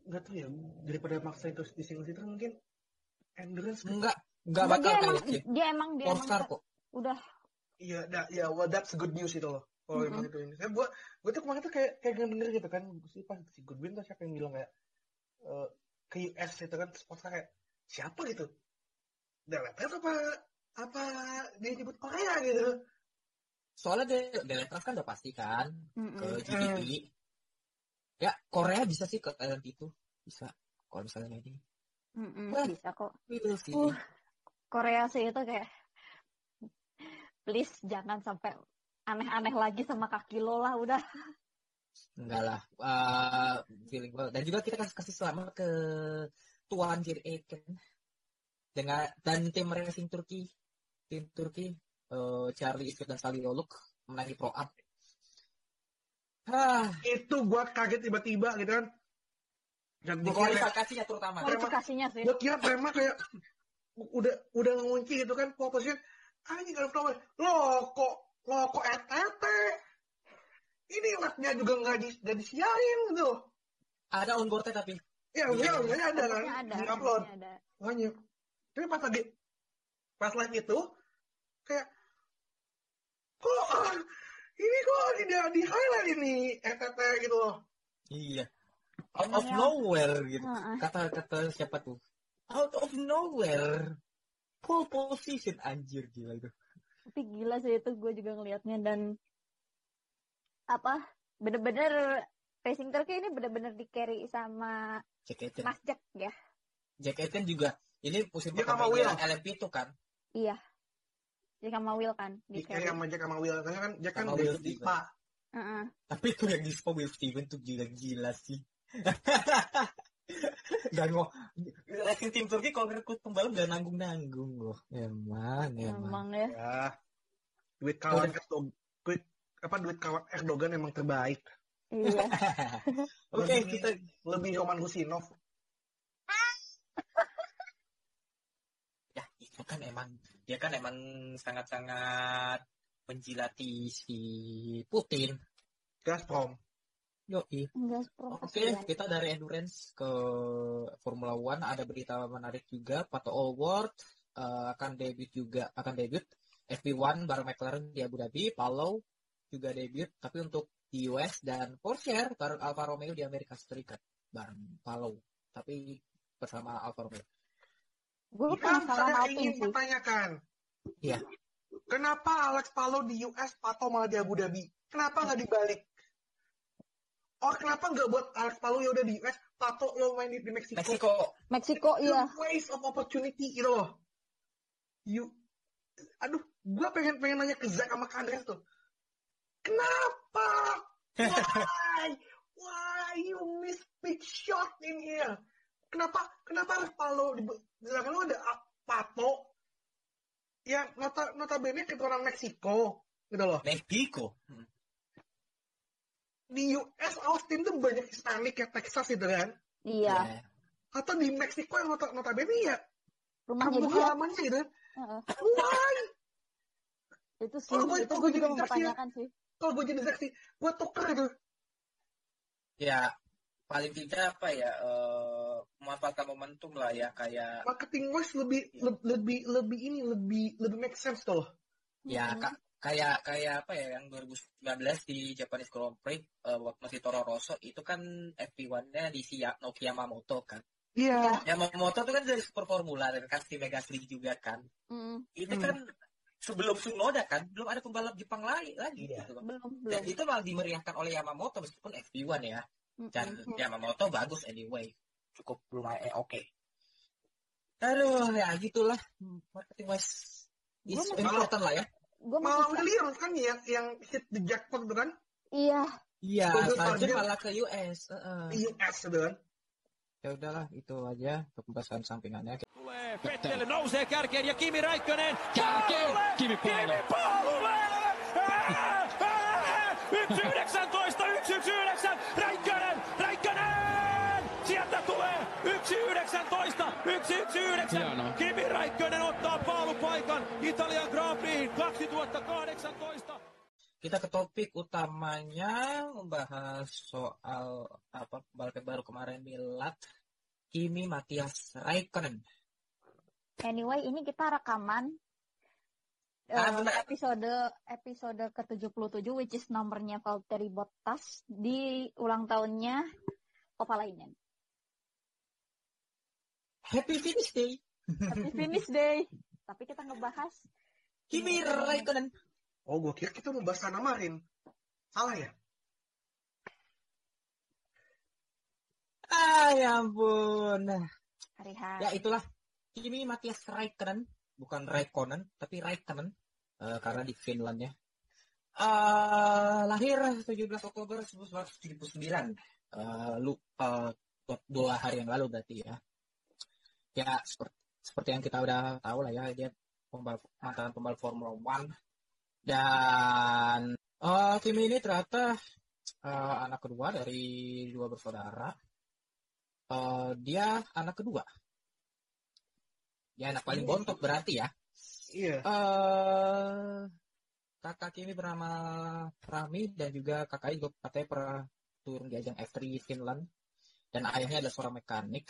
nggak tahu ya daripada maksa itu di single seater mungkin endurance enggak enggak Enggak, bakal dia emang kayak sih dia emang dia emang kok. udah iya da, ya well that's good news itu loh. Kalau Mm-mm. emang itu ini. Saya gua gue tuh kemarin tuh kayak kayak nggak denger gitu kan si pas si Goodwin tuh siapa yang bilang kayak eh, ke US itu kan? Sponsor kayak siapa gitu? Deletes apa apa dia nyebut Korea gitu? Soalnya dia Deletras kan udah pasti kan ke GTP ya Korea bisa sih ke talent itu bisa kalau misalnya ini Mm-mm, Wah. bisa kok. Will sih. Uh, Korea sih itu kayak please jangan sampai aneh-aneh lagi sama kaki lo lah udah. Enggak lah Eh, feeling gue dan juga kita kasih kasih selamat ke Tuan Jir Eken dengan dan tim racing Turki. Tim Turki eh, Charlie Iskut dan Sali Oluk menangi Pro Am ah itu gua kaget tiba-tiba gitu kan. Dan Di gue kira, kualifikasinya terutama. Kualifikasinya sih. gue kira Prema kayak udah udah ngunci gitu kan pole position. Anjing kalau Prema, lo kok lo kok RTT? Ini lapnya juga nggak di nggak disiarin gitu. Ada on board tapi Ya, Iya. udah, udah ada kan, di upload. banyak tapi pas lagi pas live itu kayak kok ini kok tidak di highlight ini FTP gitu loh iya. Out of ya. nowhere gitu. Heeh. Kata kata siapa tuh? Out of nowhere. Pole position anjir gila itu. Tapi gila sih itu gue juga ngelihatnya dan apa bener-bener racing Turkey ini bener-bener di carry sama Jack. Mas Jack ya. Jack Aitken juga ini musim Dia sama pertama Will. LMP itu kan. Iya. Jack sama Will kan di di carry. sama Jack sama Will karena kan Jack kan Will di juga. Pak Heeh. Tapi itu yang di Spa Will Steven tuh gila-gila sih. (laughs) Dan mau tim Turki kalau rekrut pembalap gak nanggung-nanggung loh. Emang, emang. Emang ya. ya duit kawan Erdogan duit apa duit kawan Erdogan emang terbaik Iya. (laughs) Oke, Lebih- kita lebih Roman Gusinov (laughs) ya itu kan emang dia kan emang sangat-sangat menjilati si Putin. Gazprom Yoi. Oke, profesional. kita dari endurance ke Formula One ada berita menarik juga. Pato Award eh, akan debut juga akan debut FP1 bareng McLaren di Abu Dhabi, Palou juga debut tapi untuk di US dan Porsche bareng Alfa Romeo di Amerika Serikat bareng Palou tapi bersama Alfa Romeo. Gue saya ingin sih. pertanyakan Iya. kenapa Alex Palou di US Pato malah di Abu Dhabi kenapa nggak dibalik Oh kenapa nggak buat Alex Palou ya udah di US, Pato lo main di, di Meksiko. Meksiko. Meksiko iya. Two ways of opportunity gitu loh. You, aduh, gue pengen pengen nanya ke Zack sama ke Andres tuh. Kenapa? Why? Why you miss big shot in here? Kenapa? Kenapa harus Palo? di Sedangkan lo ada Pato yang nota notabene kita orang Meksiko gitu loh. Meksiko. Hmm. Di US Austin tuh banyak Hispanic kayak Texas gitu kan. Iya. Ya. Atau di Meksiko yang nota notabene ya kampung dia. halamannya gitu kan. Heeh. Why? Itu sih, Oh, gua- itu gue juga jadi mempertanyakan sih. Kalau gue jadi saksi, gue tuker gitu. Ya, paling tidak apa ya, eh, memanfaatkan momentum lah ya, kayak Marketing wise lebih le- lebih lebih ini lebih lebih make sense tuh loh. ya Mm-mm. ka- kayak kayak apa ya yang 2019 di Japanese Grand Prix eh, waktu masih Toro Rosso itu kan FP1-nya di si Ya- Nokia Yamamoto kan. Iya. Yamamoto itu kan dari Super Formula dan kan tim Mega juga kan. Mm, Itu Hmm. kan sebelum Tsunoda kan belum ada pembalap Jepang lain lagi Iya. gitu loh. belum Dan belum. itu malah dimeriahkan oleh Yamamoto meskipun FP1 ya. Dan Yamamoto bagus anyway. Cukup lumayan eh, oke. Aduh, ya gitulah. Marketing wise is important lah ya gue malah Williams kan ya yang hit the jackpot kan? Iya. Iya Salju malah ke US uh, US kan? Ya udahlah itu aja pembahasan sampingannya. Vettel nousee kärkeen ja Kimi Räikkönen kärkeen Kimi Kimi Palulle 1 19 1 Kimi 1.19, 1.19. Hienoa. Kimi Räikkönen ottaa paalupaikan Italian Grand Prix 2018. Kita ke topik utamanya membahas soal apa pembalap yang baru kemarin Milat Kimi Matias Raikkonen. Anyway, ini kita rekaman benar. episode episode ke-77 which is nomornya Valtteri Bottas di ulang tahunnya Kovalainen. Happy finish day, Happy finish day. Tapi kita ngebahas Kimi Raikkonen. Oh, gue kira kita mau bahas Marin. Salah ya? Ah, ya ampun. hari Ya itulah Kimi Matias Raikkonen, bukan Raikkonen, tapi Raikkonen Eh, karena di Finland ya. Eh, lahir 17 Oktober 1979. Eh, lu eh, dua hari yang lalu berarti ya. Ya seperti, seperti yang kita udah tahu lah ya dia pembalap, mantan pembalap Formula One dan eh, Kimi ini ternyata eh, anak kedua dari dua bersaudara. eh, dia anak kedua. Dia anak paling bontot berarti ya. Iya. eh kakak Kimi bernama Rami dan juga kakaknya juga katanya pernah turun di ajang F3 Finland dan ayahnya adalah seorang mekanik.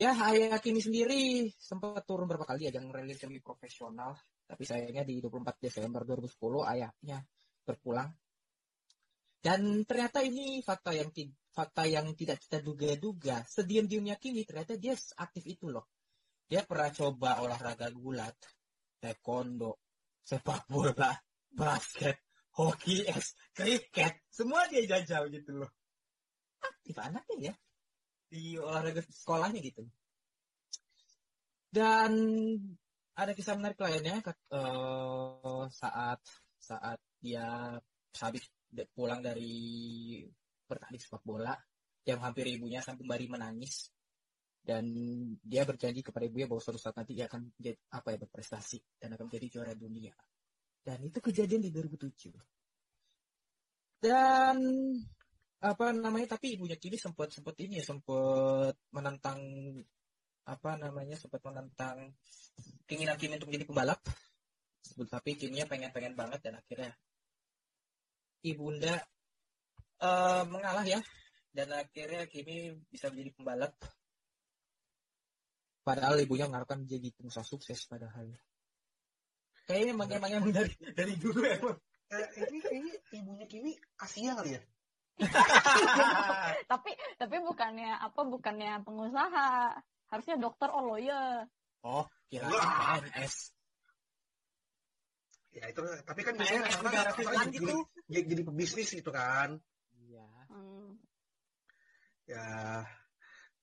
Ya ayah Kimi sendiri sempat turun berapa kali ajang rally semi profesional tapi sayangnya di 24 Desember 2010 ayahnya berpulang. Dan ternyata ini fakta yang fakta yang tidak kita duga-duga. Sediam-diamnya Kimi ternyata dia aktif itu loh. Dia pernah coba olahraga gulat, taekwondo, sepak bola, basket, hoki, es, kriket, semua dia jajal gitu loh. Aktif anaknya ya di olahraga sekolahnya gitu. Dan ada kisah menarik lainnya eh, saat saat dia habis pulang dari bertanding sepak bola yang hampir ibunya sampai kembali menangis. Dan dia berjanji kepada ibunya bahwa suatu saat nanti dia akan jadi apa ya berprestasi dan akan menjadi juara dunia. Dan itu kejadian di 2007 dan apa namanya tapi ibunya kini sempat sempat ini ya sempat menentang apa namanya sempat menentang keinginan Kimi untuk menjadi pembalap. Tapi Kiminya pengen pengen banget dan akhirnya ibunda eh, mengalah ya. Dan akhirnya Kimi bisa menjadi pembalap. Padahal ibunya mengharapkan dia jadi pengusaha sukses padahal. Kayaknya emang emang emang dari dari dulu emang. Eh, ini kayaknya ibunya Kimi Asia kali ya? (laughs) tapi tapi bukannya apa bukannya pengusaha harusnya dokter oh lawyer oh kira Wah. PNS Ya itu, tapi kan biasanya Finland jadi, gitu jadi, jadi pebisnis gitu kan. iya Hmm. Ya,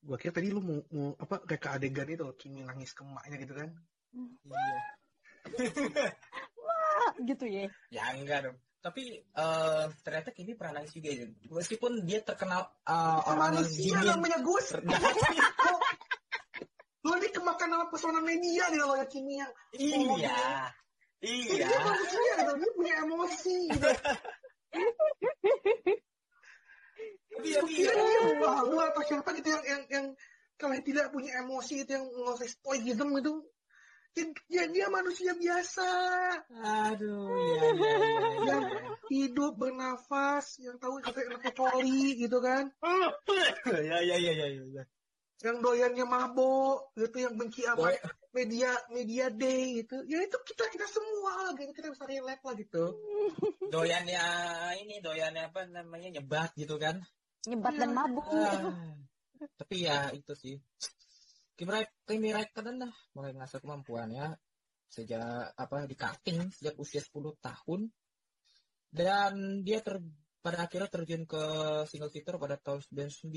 gua kira tadi lu mau, mau apa kayak ke adegan itu Kimi nangis ke emaknya gitu kan. iya (laughs) Ah, gitu ya Ya enggak dong. Tapi eh ternyata Kimi pernah nangis juga ya. Meskipun dia terkenal eh, orang yang Manusia dingin. namanya gue. Lo ini kemakan sama pesona media nih lo ya Kimi yang Iya. Ini Iya. dia manusia gitu, dia punya emosi gitu. Iya, kira dia bahwa atau siapa gitu yang yang yang kalau yang tidak punya emosi itu yang ngoseh stoicism itu ya, ya dia manusia biasa. Aduh, iya, iya, iya, iya. yang hidup bernafas yang tahu kata enaknya coli gitu kan. (laughs) Ya, ya, ya, ya, ya, ya. yang doyannya mabok gitu yang benci sama Doy- media media day gitu. Ya itu kita kita semua lah gitu. Kita bisa relate lah gitu. Doyannya ini, doyannya apa namanya nyebat gitu kan. nyebat dan mabuk. Ah, tapi ya itu sih. Kimi Raikkonen lah mulai mengasah kemampuannya sejak apa di karting sejak usia 10 tahun. Dan dia ter, pada akhirnya terjun ke single seater pada tahun 99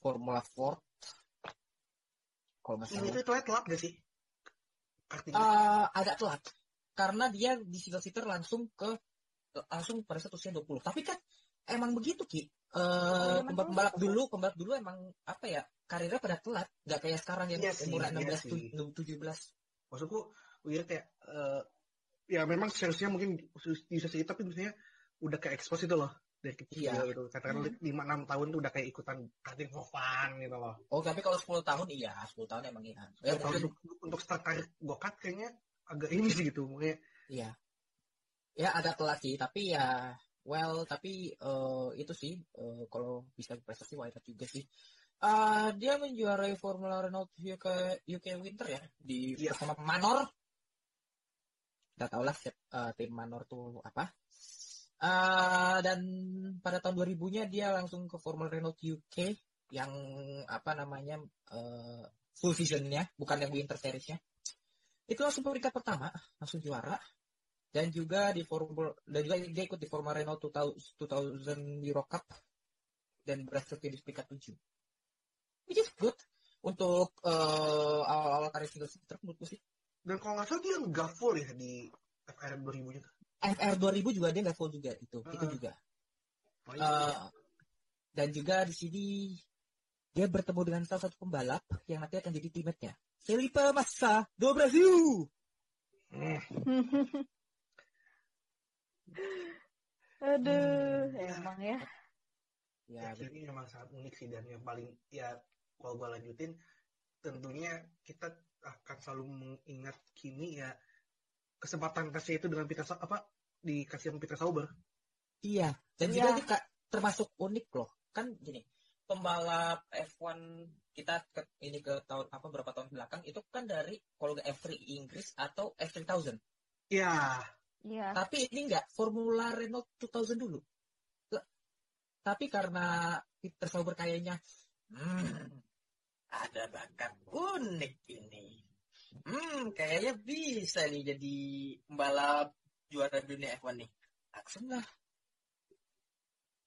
Formula Ford. Kalau nggak ini salah. tuh telat telat gak sih? Eh, agak telat. Karena dia di single seater langsung ke langsung pada saat usia 20 tapi kan emang begitu ki. Eh, Zaman pembalap dulu pembalap dulu pembalap dulu emang apa ya karirnya pada telat. Nggak kayak sekarang yang Iya sih, umur iya 16 sih. tu- 17 maksudku kira kayak eh, ya memang seharusnya mungkin di sisi itu tapi maksudnya udah kayak expose itu loh. Dari kecil Iya. gitu. Katakan Hmm. lima enam tahun tuh udah kayak ikutan karting for fun gitu loh. Oh tapi kalau 10 tahun iya 10 tahun emang iya. Ya, Kalau mungkin untuk untuk start karir gokat kayaknya agak ini sih gitu makanya iya. Ya agak telat sih tapi ya well tapi eh, itu sih eh, kalau bisa prestasi wajar juga sih. Eh, dia menjuarai Formula Renault UK, UK Winter ya di Iya. bersama Manor. Nggak tau lah eh, tim Manor tuh apa. Eh, dan pada tahun 2000-nya dia langsung ke Formula Renault UK yang apa namanya eh, full season-nya bukan yang Winter Series-nya. Itu langsung peringkat pertama langsung juara dan juga di Formula dan juga dia ikut di Formula Renault 2000, 2000 Euro Cup dan berhasil di peringkat 7 which is good untuk eh, awal-awal karir single seater menurutku sih. Dan kalau nggak salah dia nggak full ya di FR 2000 nya tuh FR 2000 juga dia nggak full juga itu itu Heeh. juga. Oh, iya. Eh, dan juga di sini dia bertemu dengan salah satu pembalap yang nanti akan jadi teammate-nya. Felipe Massa do Brasil (laughs) (laughs) Hmm. aduh emang ya Ya, Ya, ini memang sangat unik sih dan yang paling ya kalau gue lanjutin tentunya kita akan selalu mengingat Kimi ya kesempatan kasih itu dengan Peter Sa- apa dikasih sama Peter Sauber. Iya, dan Iya. juga ini Kak, termasuk unik loh. Kan gini, pembalap F1 kita ke, ini ke tahun apa berapa tahun belakang itu kan dari kalau nggak F3 Inggris atau F3000. Ya, Iya. Tapi ini enggak Formula Renault 2000 dulu. Tapi karena Peter Sauber kayaknya hmm, ada bakat unik ini. Hmm, kayaknya bisa nih jadi pembalap juara dunia F1 nih. Langsung lah.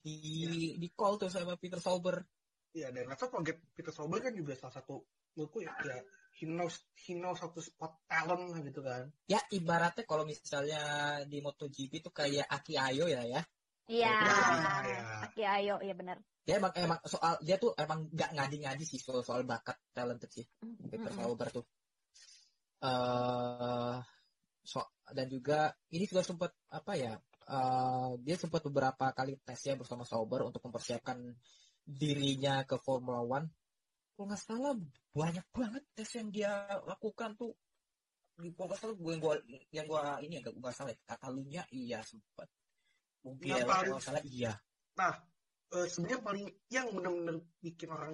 Di, di call tuh sama Peter Sauber. ya dan not forget Peter Sauber kan juga salah satu menurutku ya, ya he knows he knows how to spot talent lah gitu kan. Ya ibaratnya kalau misalnya di MotoGP itu kayak Aki Ayo ya ya. Iya. Ya, ya. Oke, ayo, iya benar. Dia emang emang soal dia tuh emang nggak ngadi-ngadi sih soal soal bakat talented sih. Peter Mm-mm. Sauber tuh. eh so dan juga ini juga sempat apa ya? eh, dia sempat beberapa kali tes ya bersama Sauber untuk mempersiapkan dirinya ke Formula One. Kalau nggak salah banyak banget tes yang dia lakukan tuh. Di kalau nggak salah gue yang gue yang gue ini agak nggak salah ya. Katalunya iya sempat. Mugello Yang kalau paling- salah iya. Eh, sebenarnya paling yang benar-benar bikin orang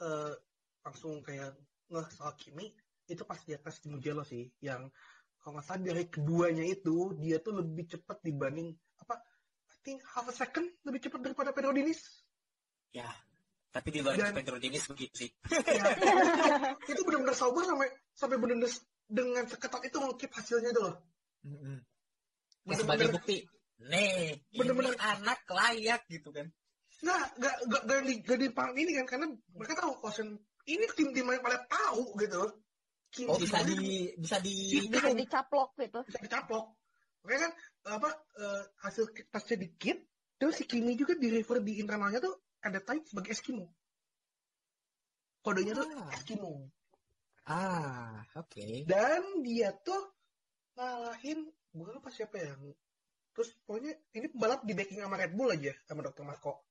eh, langsung kayak ngeh soal Kimi itu pas di atas Mugello sih yang kalau nggak salah dari keduanya itu dia tuh lebih cepat dibanding apa I think half a second lebih cepat daripada Pedro Diniz Ya. Tapi di luar Dan- Pedro Diniz begitu sih. ya, (laughs) itu benar-benar sauber sampai sampai benar-benar dengan seketat itu ngekip hasilnya itu loh Mm-mm. Ya, sebagai bener-bener bukti, nih, Bener-bener. ini anak layak gitu kan. nggak nggak nggak nggak di nggak di panggung ini kan karena mereka tahu kosen ini tim-tim yang pada tahu gitu loh Kimi Oh bisa di bisa di Bisa dicaplok gitu. bisa dicaplok makanya kan apa eh, hasil tasnya dikit terus si Kimi juga di refer di internalnya tuh ada type sebagai Eskimo kodenya tuh Ah. Eskimo ah oke. dan dia tuh ngalahin gue lupa siapa yang terus pokoknya ini pembalap di backing sama Red Bull aja sama Dr. Marco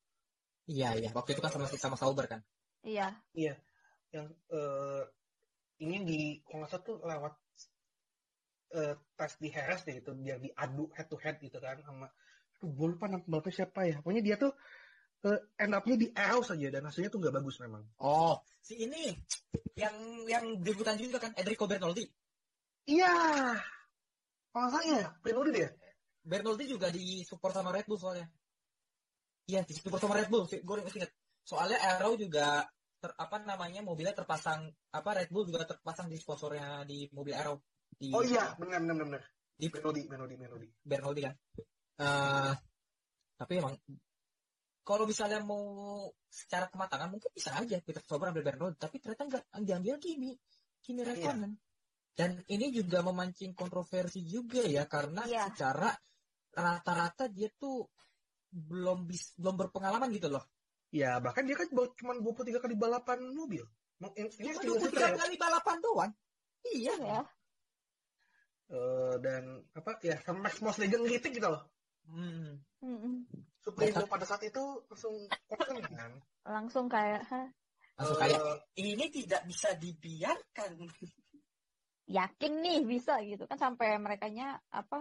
Iya iya waktu itu kan sama sama Sauber kan. Iya. yang eh, ini di kalau tuh lewat eh, tes di Harris deh itu biar diadu head to head gitu kan sama aduh gue lupa nama pembalapnya siapa ya pokoknya dia tuh eh, end up-nya di Arrow saja dan hasilnya tuh nggak bagus memang Oh si ini yang yang debutan juga kan Enrico Bernoldi. iya kalau nggak salah ya Bernoldi deh Bernoldi juga di support sama Red Bull soalnya. Iya di support sama Red Bull. Gue masih inget. Soalnya Arrow juga ter, apa namanya mobilnya terpasang apa Red Bull juga terpasang di sponsornya di mobil Arrow. Di, oh iya benar benar benar Di Bernoldi Bernoldi Bernoldi Bernoldi kan. Eh, tapi emang kalau misalnya mau secara kematangan mungkin bisa aja Peter Sauber ambil Bernoldi, tapi ternyata enggak yang diambil Kimi, Kimi Räikkönen. Dan ini juga memancing kontroversi juga ya karena Iya. secara rata-rata dia tuh belum bis, belum berpengalaman gitu loh. ya bahkan dia kan baru cuma 23 kali balapan mobil Mau- ini ini Cuma skill 23 set ya. kali balapan doang. Iya. Ya. Eh, dan apa ya sama Max Mosley juga ngeritik gitu loh Hmm. Supremo pada saat itu langsung concern kan Langsung kayak, hah, Langsung kayak Eh, Ini tidak bisa dibiarkan. yakin nih bisa gitu kan sampai merekanya apa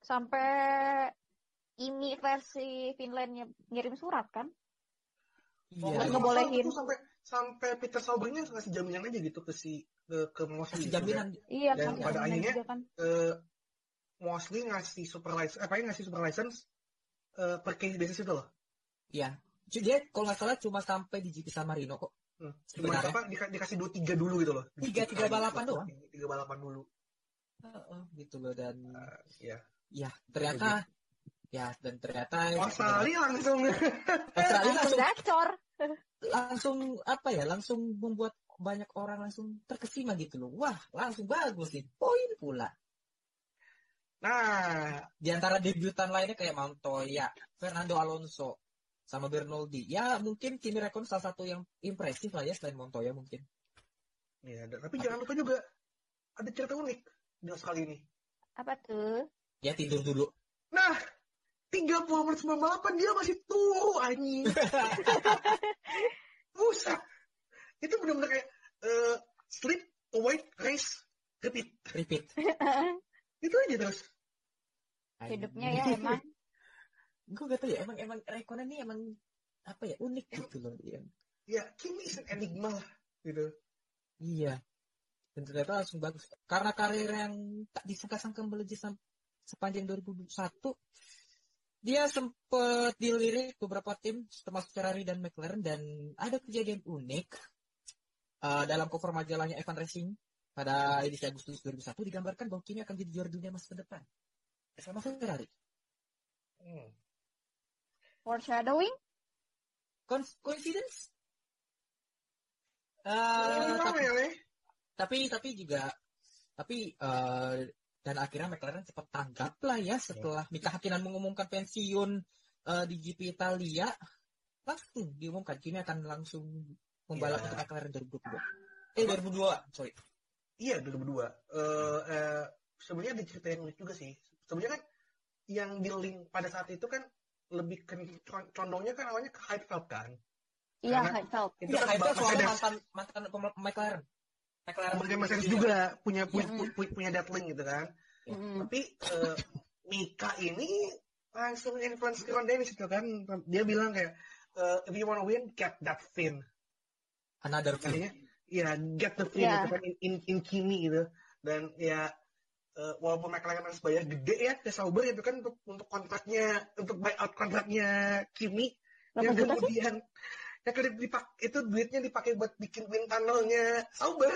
sampai ini versi Finlandnya ngirim surat kan iya. Nggak ngebolehin. sampai sampai Peter Saubernya ngasih jaminan aja gitu ke si ke, ke Mosley. Kasih jaminan iya Dan kan pada akhirnya- kan Eh, Mosley ngasih super license, apa ya ngasih super license eh, per case basis itu loh. Iya. Dia kalau nggak salah cuma sampai di GP San Marino kok. Hmm. Cuma Sebenarnya. apa dika- dikasih dua tiga dulu gitu loh. Tiga- tiga balapan doang. Tiga balapan dulu. Heeh, gitu loh dan Eh, ya. ya ternyata ya dan ternyata (laughs) Australia langsung. Australia langsung langsung gacor langsung apa ya langsung membuat banyak orang langsung terkesima gitu loh. Wah, langsung bagus nih. Poin pula. Nah, Di antara debutan lainnya kayak Montoya, Fernando Alonso, sama Bernoldi. Ya mungkin Kimi Räikkönen salah satu yang impresif lah ya selain Montoya mungkin. ya, dan- tapi jangan lupa juga ada cerita unik di kali ini. apa tuh Ya tidur dulu. Nah, 30 menit sebelum balapan dia masih turu anjing. (laughs) Buset. Itu benar-benar kayak eh, sleep, awake, race, repeat. repeat (laughs) Itu aja terus. Hidupnya ya emang. (laughs) gue gak tau ya emang emang Raikkonen ini emang apa ya unik gitu loh dia Ya, Kimi is an enigma lah. Gitu. iya dan ternyata langsung bagus karena karir yang tak disangka-sangka melejit sepanjang 2021 dia sempat dilirik beberapa tim termasuk Ferrari dan McLaren dan ada kejadian unik Eh, dalam cover majalahnya Evan Racing pada edisi Agustus 2001 digambarkan bahwa Kimi akan jadi juara dunia masa depan bersama Ferrari Hmm. Foreshadowing? Con- coincidence? Eh, apa tapi, ya, tapi tapi juga tapi eh, dan akhirnya McLaren cepat tanggap lah ya setelah Mika Hakkinen mengumumkan pensiun eh, di GP Italia langsung diumumkan Kimi akan langsung membalap Ya. untuk McLaren 2022 eh 2002 sorry Iya 2002. Eh eh, sebenarnya ada cerita yang unik juga sih. Sebenarnya kan yang di link pada saat itu kan lebih ke condongnya kan awalnya ke Heidfeld kan. Iya, Heidfeld. Itu Iya, kan itu soalnya Mercedes. mantan mantan McLaren McLaren Kemudian Mercedes juga punya punya, Mm. punya, punya link gitu kan. Mm. Tapi eh, Mika ini langsung influence Ron Dennis itu kan. Dia bilang kayak eh, if you wanna win, get that fin. another Artinya ya get the fin Iya. gitu kan in, in, in Kimi gitu. Dan ya eh, walaupun McLaren harus bayar gede ya ke Sauber itu kan untuk untuk kontraknya untuk buyout kontraknya Kimi. Yang 8 juta sih? kemudian yang kedip dipak itu duitnya dipakai buat bikin wind tunnelnya. Sauber.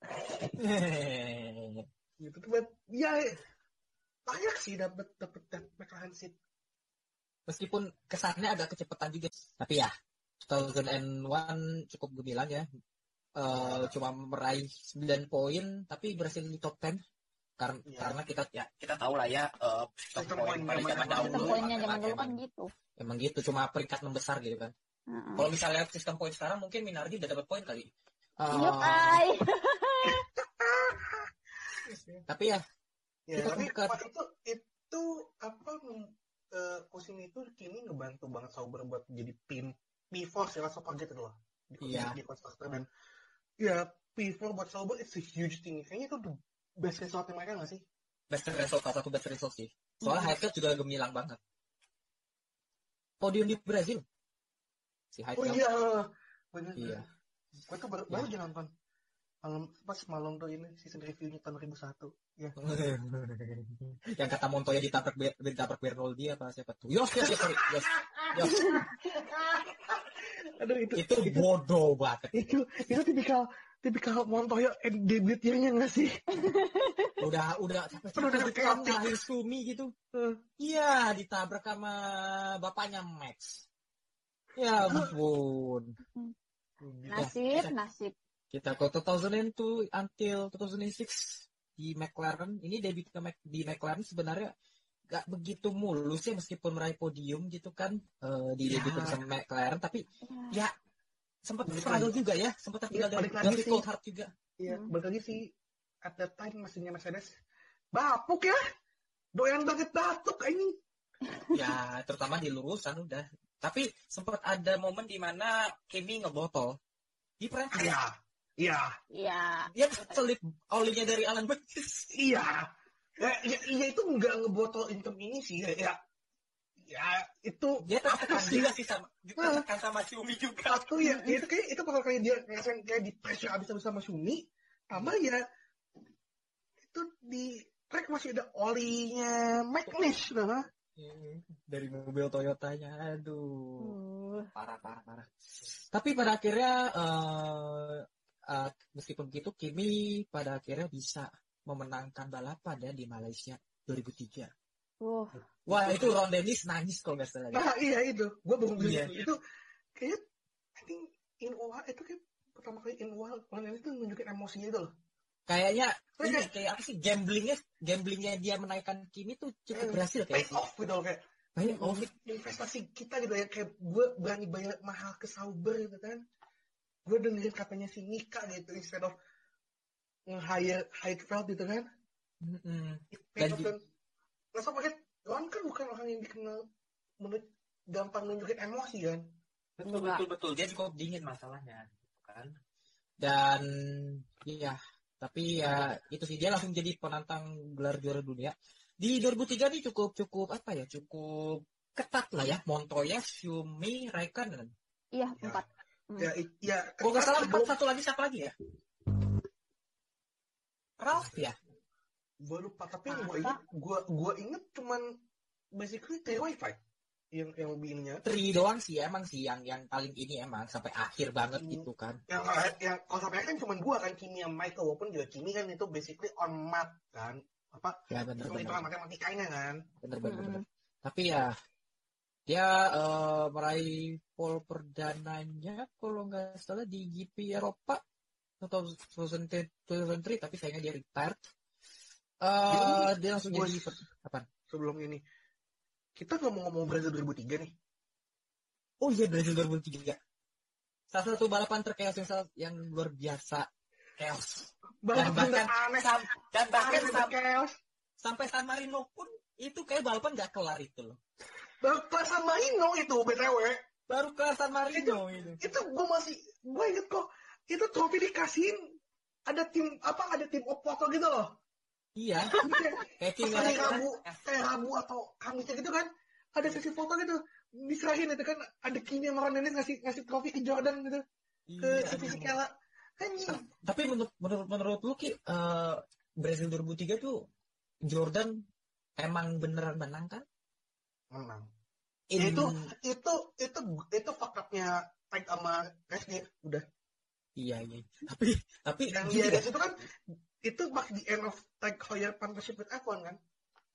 (laughs) Gitu tuh buat ya banyak sih dapat dapat McLaren seat. Meskipun kesannya agak kecepatan juga tapi ya 2001 cukup gemilang ya. Eh, cuma meraih 9 poin tapi berhasil di top 10 karena Iya. karena kita ya kita tahu lah ya eh, sistem Sistem poin poin pada zaman dahulu. zaman dulu kan emang- gitu. emang gitu cuma peringkat membesar gitu kan Heeh. kalau misalnya sistem poin sekarang mungkin Minardi udah dapat poin kali Eh, Kai. (laughs) tapi ya ya Kita tapi itu itu apa eh, musim itu Kimi ngebantu banget Sauber buat jadi tim P4 ya langsung kaget itu loh di, Iya. di konstruktor dan ya P4 buat Sauber it's a huge thing kayaknya itu the best result mereka nggak sih? Best result salah satu best result sih. Soalnya Heidfeld juga gemilang banget. Podium di Brazil. Si oh Heidfeld iya bener Iya. gue tuh baru, baru aja nonton. Malam pas malam tuh ini season reviewnya tahun 2001 ya (laughs) yang kata Montoya ditabrak ditabrak Bernoldi apa siapa tuh? Yos Yos Yos Yos Yos. (laughs) Aduh itu itu bodoh banget. Itu itu tipikal tipikal Montoya and debut year-nya nggak sih? (laughs) Udah udah. Udah capek chaotic. lahir Sumi gitu. Eh. iya ditabrak sama bapaknya Max. Ya ampun. Nasib, nasib. kita ke 2002 until 2006 di McLaren. Ini debut ke Mac- di McLaren sebenarnya gak begitu mulus ya meskipun meraih podium gitu kan eh, di Ya. debut bersama McLaren. Tapi ya sempat Balik struggle lagi. juga ya sempat tertinggal Iya, dari balik lagi dari sih. Coulthard juga Iya, Hmm. balik lagi sih at that time mesinnya Mercedes bapuk ya. Doyan banget batuk ini. (laughs) ya terutama di lurusan udah tapi sempat ada momen di mana Kimi ngebotol di Prancis Iya. Iya. Iya. dia selip olinya dari Alan Betis Iya. Ya, ya, ya itu nggak ngebotol income ini sih ya. Ya, ya itu dia tertekan sih? juga sih sama ditekan sama Xiaomi juga. Satu ya, itu kayak itu bakal kayak dia ngerasain kayak di pressure abis-abis sama Sumi. Tambah ya? Itu di track masih ada olinya McNish nah. dari mobil Toyotanya aduh. Uh, parah parah parah. Tapi pada akhirnya eh, eh, meskipun begitu Kimi pada akhirnya bisa memenangkan balapan ya di Malaysia 2003 uh, wah itu Ron Dennis nangis kalau nggak salah Nah, iya itu. Gua baru bilang Iya. itu. Itu kayak I think in OA itu kayak pertama kali in OA orang itu nunjukin emosinya itu loh. kayaknya ini kayak kayak apa sih gamblingnya gamblingnya dia menaikkan Kimi tuh cukup Hmm. berhasil pay kayak off gitu loh kayak banyak oh investasi kita gitu ya kayak gue berani bayar mahal ke Sauber gitu kan. Gue dengerin katanya si Nika gitu instead of nge-hire Heidfeld gitu kan. It paid Dan off dan langsung pakai Ron kan bukan orang yang dikenal menurut gampang nunjukin emosi kan. Betul Enggak. betul betul. Dia cukup dingin masalahnya, gitu kan? Dan iya, tapi ya itu sih dia langsung jadi penantang gelar juara dunia. Di 2003 nih cukup cukup apa ya? Cukup ketat lah ya. Montoya, Shumi, Raikkonen. Iya, Ya. empat. Hmm. Ya, ya Kalau nggak salah empat satu lagi siapa lagi ya? Ralph ya? Gue lupa tapi yang gue inget, gue gue inget cuman basically three way fight yang yang lebih ininya. Tri doang sih emang sih yang yang paling ini emang sampai akhir banget Hmm. gitu kan. Yang yang kalau sampai kan cuman gue kan Kimi sama Michael walaupun juga Kimi kan itu basically on mat kan apa Ya bener itu bener matematikanya kan. bener bener. Mm-mm. bener. Tapi ya dia eh, meraih pole perdananya kalau nggak salah di GP Eropa atau 2003 tapi sayangnya dia retired. Eh dia langsung Gua- jadi apa? Sebelum ini kita ngomong-ngomong Brazil 2003 nih. Oh iya Brazil 2003. Salah satu balapan terchaos yang, yang luar biasa chaos. Bahkan bahkan- aneh Sam- dan bahkan aneh sam- chaos. sampai San Marino pun itu kayak balapan nggak kelar itu loh. Bapak San Marino itu BTW Baru kelar San Marino itu. itu gue masih gue inget kok itu trofi dikasihin ada tim apa ada tim oposo gitu loh Iya. Kayak Raikkonen. Rabu kayak Rabu atau Kamisnya gitu kan ada sesi foto gitu diserahin itu kan ada Kimi sama ngasih ngasih trofi ke Jordan gitu ke Iya, si Fisichella anjing Tapi menurut menurut menurut lu Ki, eh, Brazil 2003 tuh Jordan emang beneran menang kan? menang In- itu itu itu itu faktornya tag sama SD udah iya iya. Tapi tapi yang dia dari situ kan itu pas di end of tag Heuer partnership with F1 kan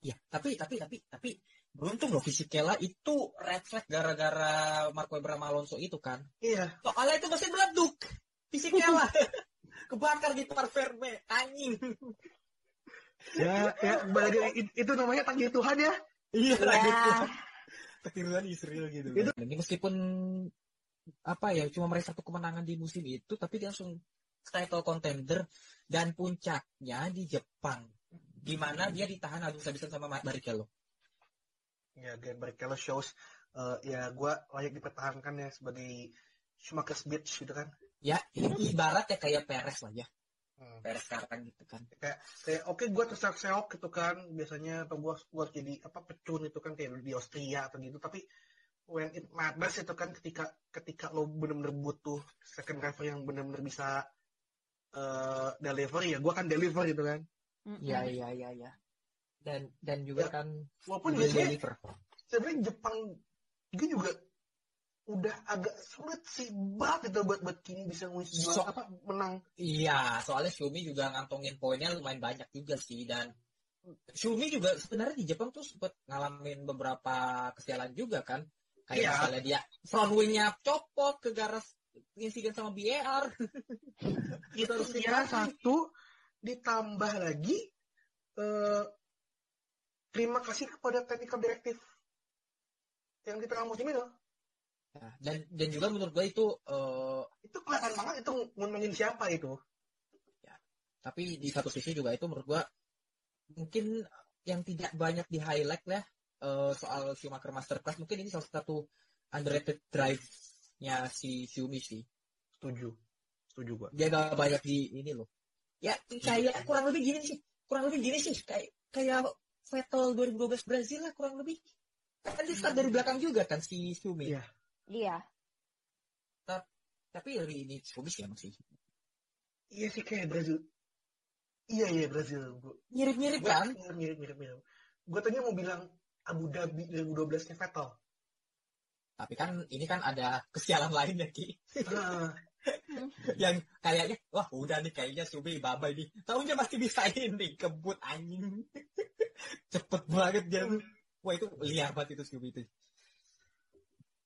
Iya, tapi tapi tapi tapi beruntung loh Fisichella itu red flag gara-gara Marco sama Alonso itu kan. iya Soalnya itu mesin meleduk. Fisichella (laughs) kebakar di Parverme anjing. ya ya balik itu namanya takdir Tuhan ya Iya Ya, Kekiruan Israel gitu. Itu- Dan ini meskipun apa ya cuma meraih satu kemenangan di musim itu, tapi dia langsung title contender dan puncaknya di Jepang, di mana dia ditahan habis-habisan sama Barrichello. ya Glenn Barrichello shows eh, ya gue layak dipertahankan ya sebagai Schumacher's bitch gitu kan Ya, ini ibaratnya kayak Perez lah ya. Hmm. Perez sekarang gitu kan. kayak oke gue terseok-seok gitu kan biasanya atau gue gue jadi apa pecun itu kan kayak di Austria atau gitu tapi when it matters itu kan ketika ketika lo bener-bener butuh second driver yang bener-bener bisa eh deliver ya gue kan deliver gitu kan. Iya, iya, iya, iya. Dan dan juga Ya, kan walaupun sebenarnya deliver. sebenarnya Jepang juga juga udah agak sulit sih banget itu buat buat kini bisa ngisi So- apa menang Iya, soalnya Xiaomi juga ngantongin poinnya lumayan banyak juga sih dan Xiaomi juga sebenarnya di Jepang tuh sempat ngalamin beberapa kesialan juga kan. Kayak Iya. misalnya dia front wingnya copot ke garas insiden sama BAR. itu Terus ya satu ditambah lagi eh terima kasih kepada technical directive yang di tengah musim itu. Ya, dan dan juga menurut gue itu eh, itu kelihatan banget itu ngomongin siapa itu. Tapi di satu sisi juga itu menurut gue mungkin yang tidak banyak di highlight lah eh, soal Schumacher Masterclass mungkin ini salah satu underrated drive-nya si Xiaomi sih. setuju. Setuju gua. Dia gak banyak di ini loh. Ya kayak kurang lebih gini sih. Kurang lebih gini sih. Kayak kayak Vettel 2012 Brazil lah kurang lebih. Kan dia start dari belakang juga kan si Sumi Iya. Iya. tapi dari ini Sumi sih emang sih. Iya sih kayak Brazil. Iya iya Brazil. Gua mirip-mirip gua kan? Mirip mirip mirip. Gua tadinya mau bilang Abu Dhabi 2012 nya Vettel tapi kan ini kan ada kesialan lain ya Ki yang kayaknya wah udah nih kayaknya Sumi babai nih tahunya pasti bisa ini kebut anjing. Cepet banget dia. Wah itu liar banget itu Sumi itu.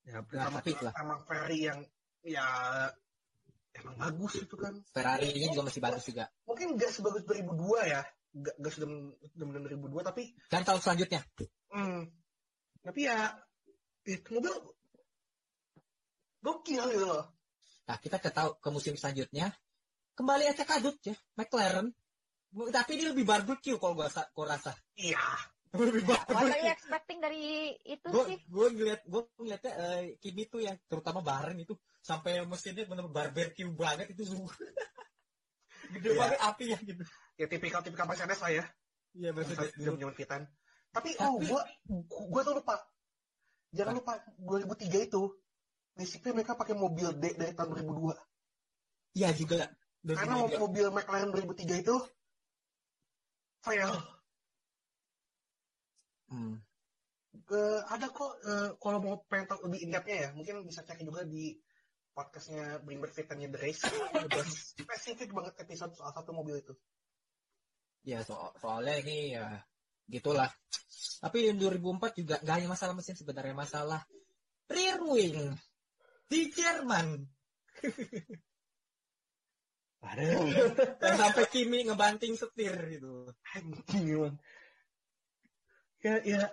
Ya Nah, sama, tapi itulah. sama Ferry yang ya emang bagus itu kan. Ferrari nya juga masih bagus juga. Mungkin nggak sebagus 2002 ya. Nggak nggak sudah benar 2002 tapi dan tahun selanjutnya. Hmm, tapi ya itu mobil gokil gitu loh Nah, kita ke tahu ke musim selanjutnya kembali aja kadut ya McLaren. Tapi ini lebih barbecue kalau gua, gua rasa. iya (laughs) Lebih What barbar. are you expecting dari itu Gue sih? gue ngeliat gue ngeliatnya eh, Kimi tuh yang terutama bareng itu sampai mesinnya bener barbecue banget itu semua. (laughs) Gede Iya. banget apinya gitu. Ya tipikal-tipikal Mercedes lah ya. Iya Mercedes dulu. Jam-jam fitan. Tapi, oh, Tapi- gua, gua tuh lupa. Jangan lupa, 2003 itu, basically mereka pakai mobil D dari tahun 2002. Iya juga. Karena mobil McLaren 2003 itu, fail. Hmm. Eh, ada kok, eh, kalau mau pengen tahu lebih in-depth-nya ya, mungkin bisa cek juga di podcastnya Bring Back Fit-nya The Race. Spesifik banget episode soal satu mobil itu. Ya so soalnya ini ya gitulah. Tapi di 2004 juga nggak hanya masalah mesin sebenarnya masalah rear wing di Jerman. (laughs) Aduh. Dan sampai Kimi ngebanting setir gitu. anjing emang ya ya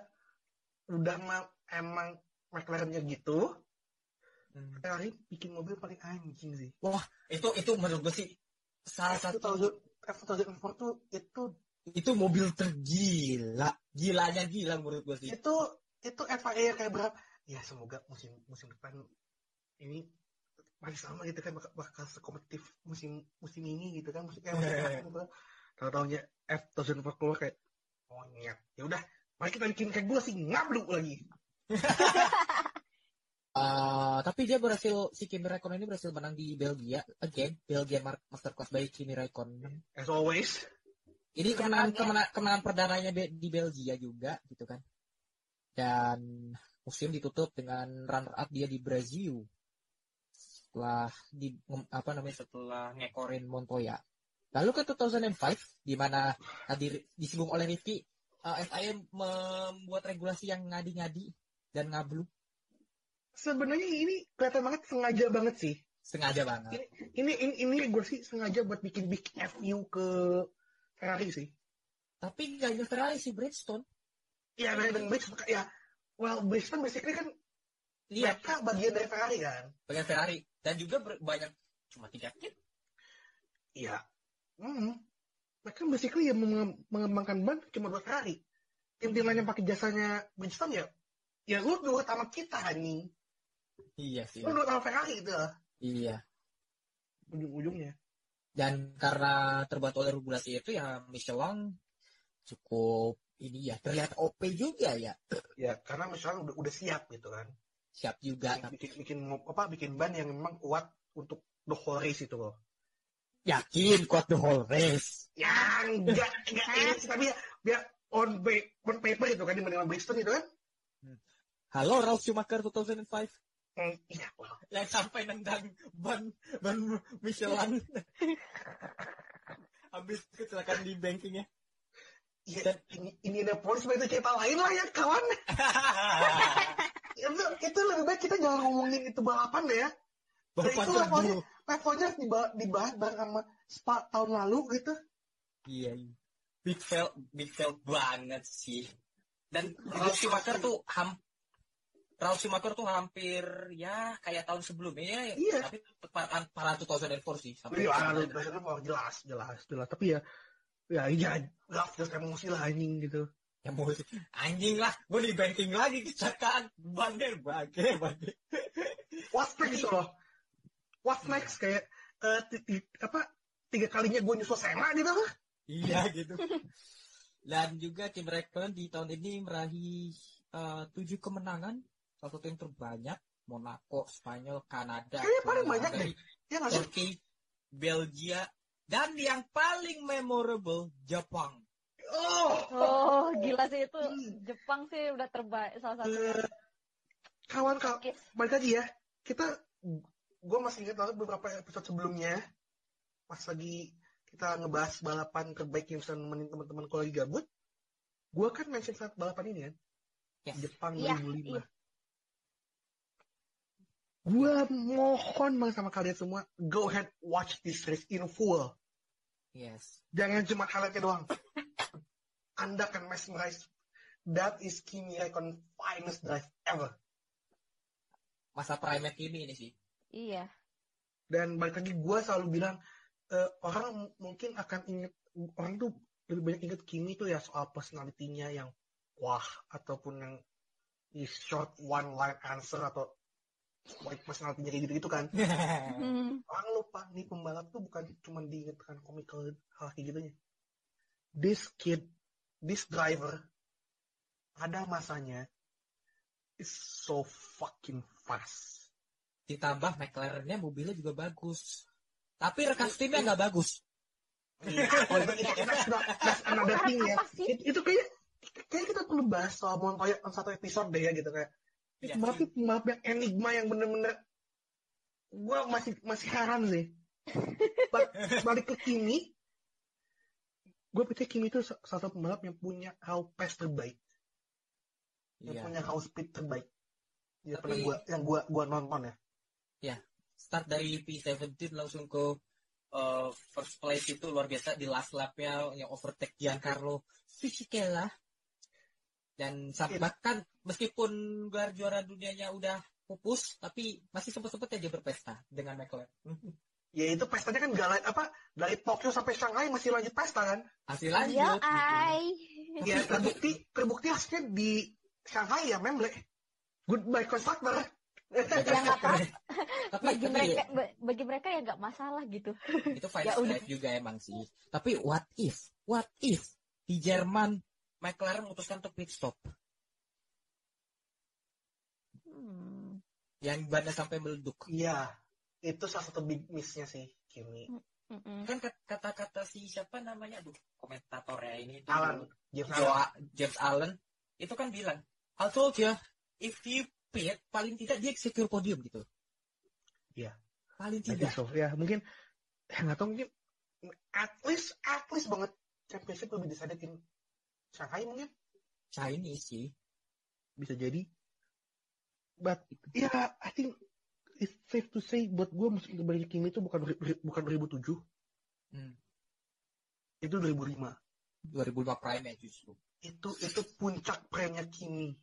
udah mah emang McLarennya gitu Ferrari bikin mobil paling anjing sih Itu itu menurut gue sih salah satu F2000 F2004 tuh itu itu mobil tergila. Gilanya gila menurut gue sih. itu itu FIA kayak berapa ya semoga musim musim depan ini masih sama gitu kan bakal, bakal sekompetitif musim musim ini gitu kan musim kayak musim depan gitu tahu taunya F2004 keluar kayak monyet ya udah mari kita bikin kayak gue sih ngablu lagi (laughs) Eh, tapi dia berhasil si Kimi Raikkonen ini berhasil menang di Belgia again Belgia Mar- Masterclass by Kimi Raikkonen. as always Ini kemenangan kemenangan, kemenangan perdananya di Belgia juga gitu kan. Dan musim ditutup dengan runner up dia di Brazil. Setelah di apa namanya setelah ngekorin Montoya. Lalu ke 2005 di mana tadi disinggung oleh Rifki eh, FIA membuat regulasi yang ngadi-ngadi dan ngablu. Sebenarnya ini kelihatan banget sengaja banget sih. Sengaja banget. ini ini ini gue sih sengaja buat bikin big FU ke Ferrari sih. Tapi gak hanya Ferrari sih Bridgestone. ya dan dan Bridgestone ya. Well Bridgestone basically kan Iya, mereka bagian dari Ferrari kan. Bagian Ferrari dan juga ber- banyak cuma tiga tim. iya hmm. mereka basically ya menge- mengembangkan ban cuma buat Ferrari tim-tim lain yang pakai jasanya Bridgestone ya ya lu nurut sama kita nih Iya sih. lu nurut sama Ferrari lah Iya. ujung-ujungnya Dan karena terbuat oleh regulasi itu ya Michelin cukup ini ya terlihat OP juga ya. ya karena misalnya udah udah siap gitu kan Siap juga. bikin, bikin bikin apa bikin ban yang memang kuat untuk the whole race itu loh Yakin kuat the whole race. ya enggak enggak ini sih, tapi ya, ya on, on paper itu kan dibanding Bridgestone itu kan Halo Ralf Schumacher 2005 hmm, iya well, yang sampai nendang ban ban Michelin. (laughs) Habis kecelakaan di bankingnya. ya, Dan- ini ini ada polis itu cerita lain lah ya kawan (laughs) itu, itu lebih baik kita jangan ngomongin itu balapan deh ya Bapak itu levelnya levelnya dibahas bareng sama Spa tahun lalu gitu Iya, iya. Big fail, big fail banget sih. Dan Ralf Schumacher tuh ham Ralf Schumacher tuh hampir ya kayak tahun sebelumnya ya. Iya. Tapi para, para 2004 sih sampai. Iya, jelas, jelas, jelas. Tapi ya, ya iya, gak jelas emosi lah anjing gitu. Ya mau anjing lah, gue di banking lagi kecelakaan bandel bage bage. What's next gitu loh? What's next kayak ti- apa tiga kalinya gue nyusul Sena gitu lah. Iya gitu. Dan juga Kim Raikkonen di tahun ini meraih eh, tujuh kemenangan, salah satu yang terbanyak. Monaco, Spanyol, Kanada, Kayaknya paling banyak deh. Ya? Turki, Belgia, dan yang paling memorable Jepang. Oh, Oh, gila sih itu. Hmm. Jepang sih udah terbaik salah satu. eh, kawan kawan Oke. balik lagi ya. Kita, gue masih ingat banget beberapa episode sebelumnya, pas lagi kita ngebahas balapan terbaik yang bisa nemenin teman-teman kalau lagi gabut. Gue kan mention saat balapan ini kan, Yes. Jepang Iya, 2005. iya. Gua mohon banget sama kalian semua, go ahead watch this race in full. Yes. Jangan cuma highlightnya doang. (laughs) Anda akan mesmerize. That is Kimi Raikkonen finest drive ever. Masa prime Kimi ini sih. Iya. Dan balik lagi, gue selalu bilang, eh, orang mungkin akan inget, orang tuh lebih banyak inget Kimi tuh ya soal personalitinya yang wah ataupun yang is short one line answer atau white personality kayak gitu-gitu kan. (laughs) Hmm. Orang lupa nih pembalap tuh bukan cuma diingatkan comical hal kayak gitunya. This kid, this driver, ada masanya is so fucking fast. Ditambah McLaren-nya mobilnya juga bagus. Tapi rekas timnya nggak bagus. Iya, oh, itu, itu, that's, not- that's another thing ya. It- itu kayak kayak kita perlu bahas soal Montoya dalam satu episode deh ya gitu kayak. Iya Pembalap sih. pembalap yang enigma yang bener-bener gue masih masih heran sih. Ba- Balik ke Kimi, gue percaya Kimi itu sa- salah satu pembalap yang punya how pace terbaik, yang Iya. punya how speed terbaik. Ya, Tapi- pernah gua, yang gua gua nonton ya. Start dari P17 langsung ke uh, first place itu luar biasa di last lap-nya yang overtake Giancarlo Fisichella. Dan sam- Iya. bahkan meskipun gelar juara dunianya udah pupus, tapi masih sempet-sempet aja berpesta dengan McLaren. (laughs) Ya itu pestanya kan gak apa dari Tokyo sampai Shanghai masih lanjut pesta kan? Ya, lanjut. gitu. ay. Ya terbukti terbukti hasilnya di Shanghai ya memble. Goodbye constructor. Ya nggak apa. tapi, Bagi tapi mereka, ba- bagi mereka ya nggak masalah gitu. itu final Ya udah. drive juga emang sih. Tapi what if? What if di Jerman McLaren memutuskan untuk pit stop Hmm. yang bannya sampai meleduk. Iya, itu salah satu big miss-nya sih Kimi. Mm-mm. Kan kat- kata-kata si siapa namanya aduh komentatornya ini tuh Alan, James Joe- Allen. James Allen itu kan bilang I told you if you pit paling tidak dia secure podium gitu. Iya. Paling I think tidak. so. Ya mungkin ya nggak tahu mungkin at least at least banget championship lebih decided in Shanghai mungkin Chinese sih. bisa jadi. But ya I think it's safe to say buat gue musim terbaik Kimi itu bukan bukan 2007 Hmm. itu 2005 2005 prime ya justru. itu itu puncak premnya Kimi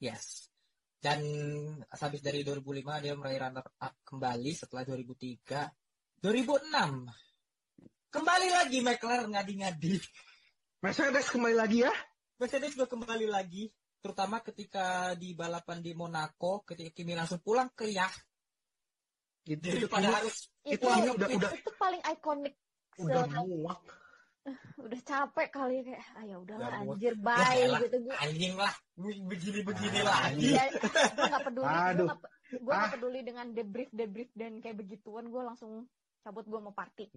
Yes. Dan habis dari 2005 dia meraih runner up kembali setelah 2003. 2006 kembali lagi McLaren ngadi-ngadi. Mercedes kembali lagi ya Mercedes juga kembali lagi, terutama ketika di balapan di Monaco, ketika Kimi langsung pulang ke Yah, itu itu Kimi harus itu Itu, udah udah itu paling ikonik. udah muak (laughs) udah capek kali kayak ah ya udahlah anjir Ya bye elah. gitu gue anjing lah, begini-begini Ah, lagi. ya, gue gak peduli gue Aduh. gak, gue gak Ah. peduli dengan debrief debrief dan kayak begituan gue langsung cabut gue mau party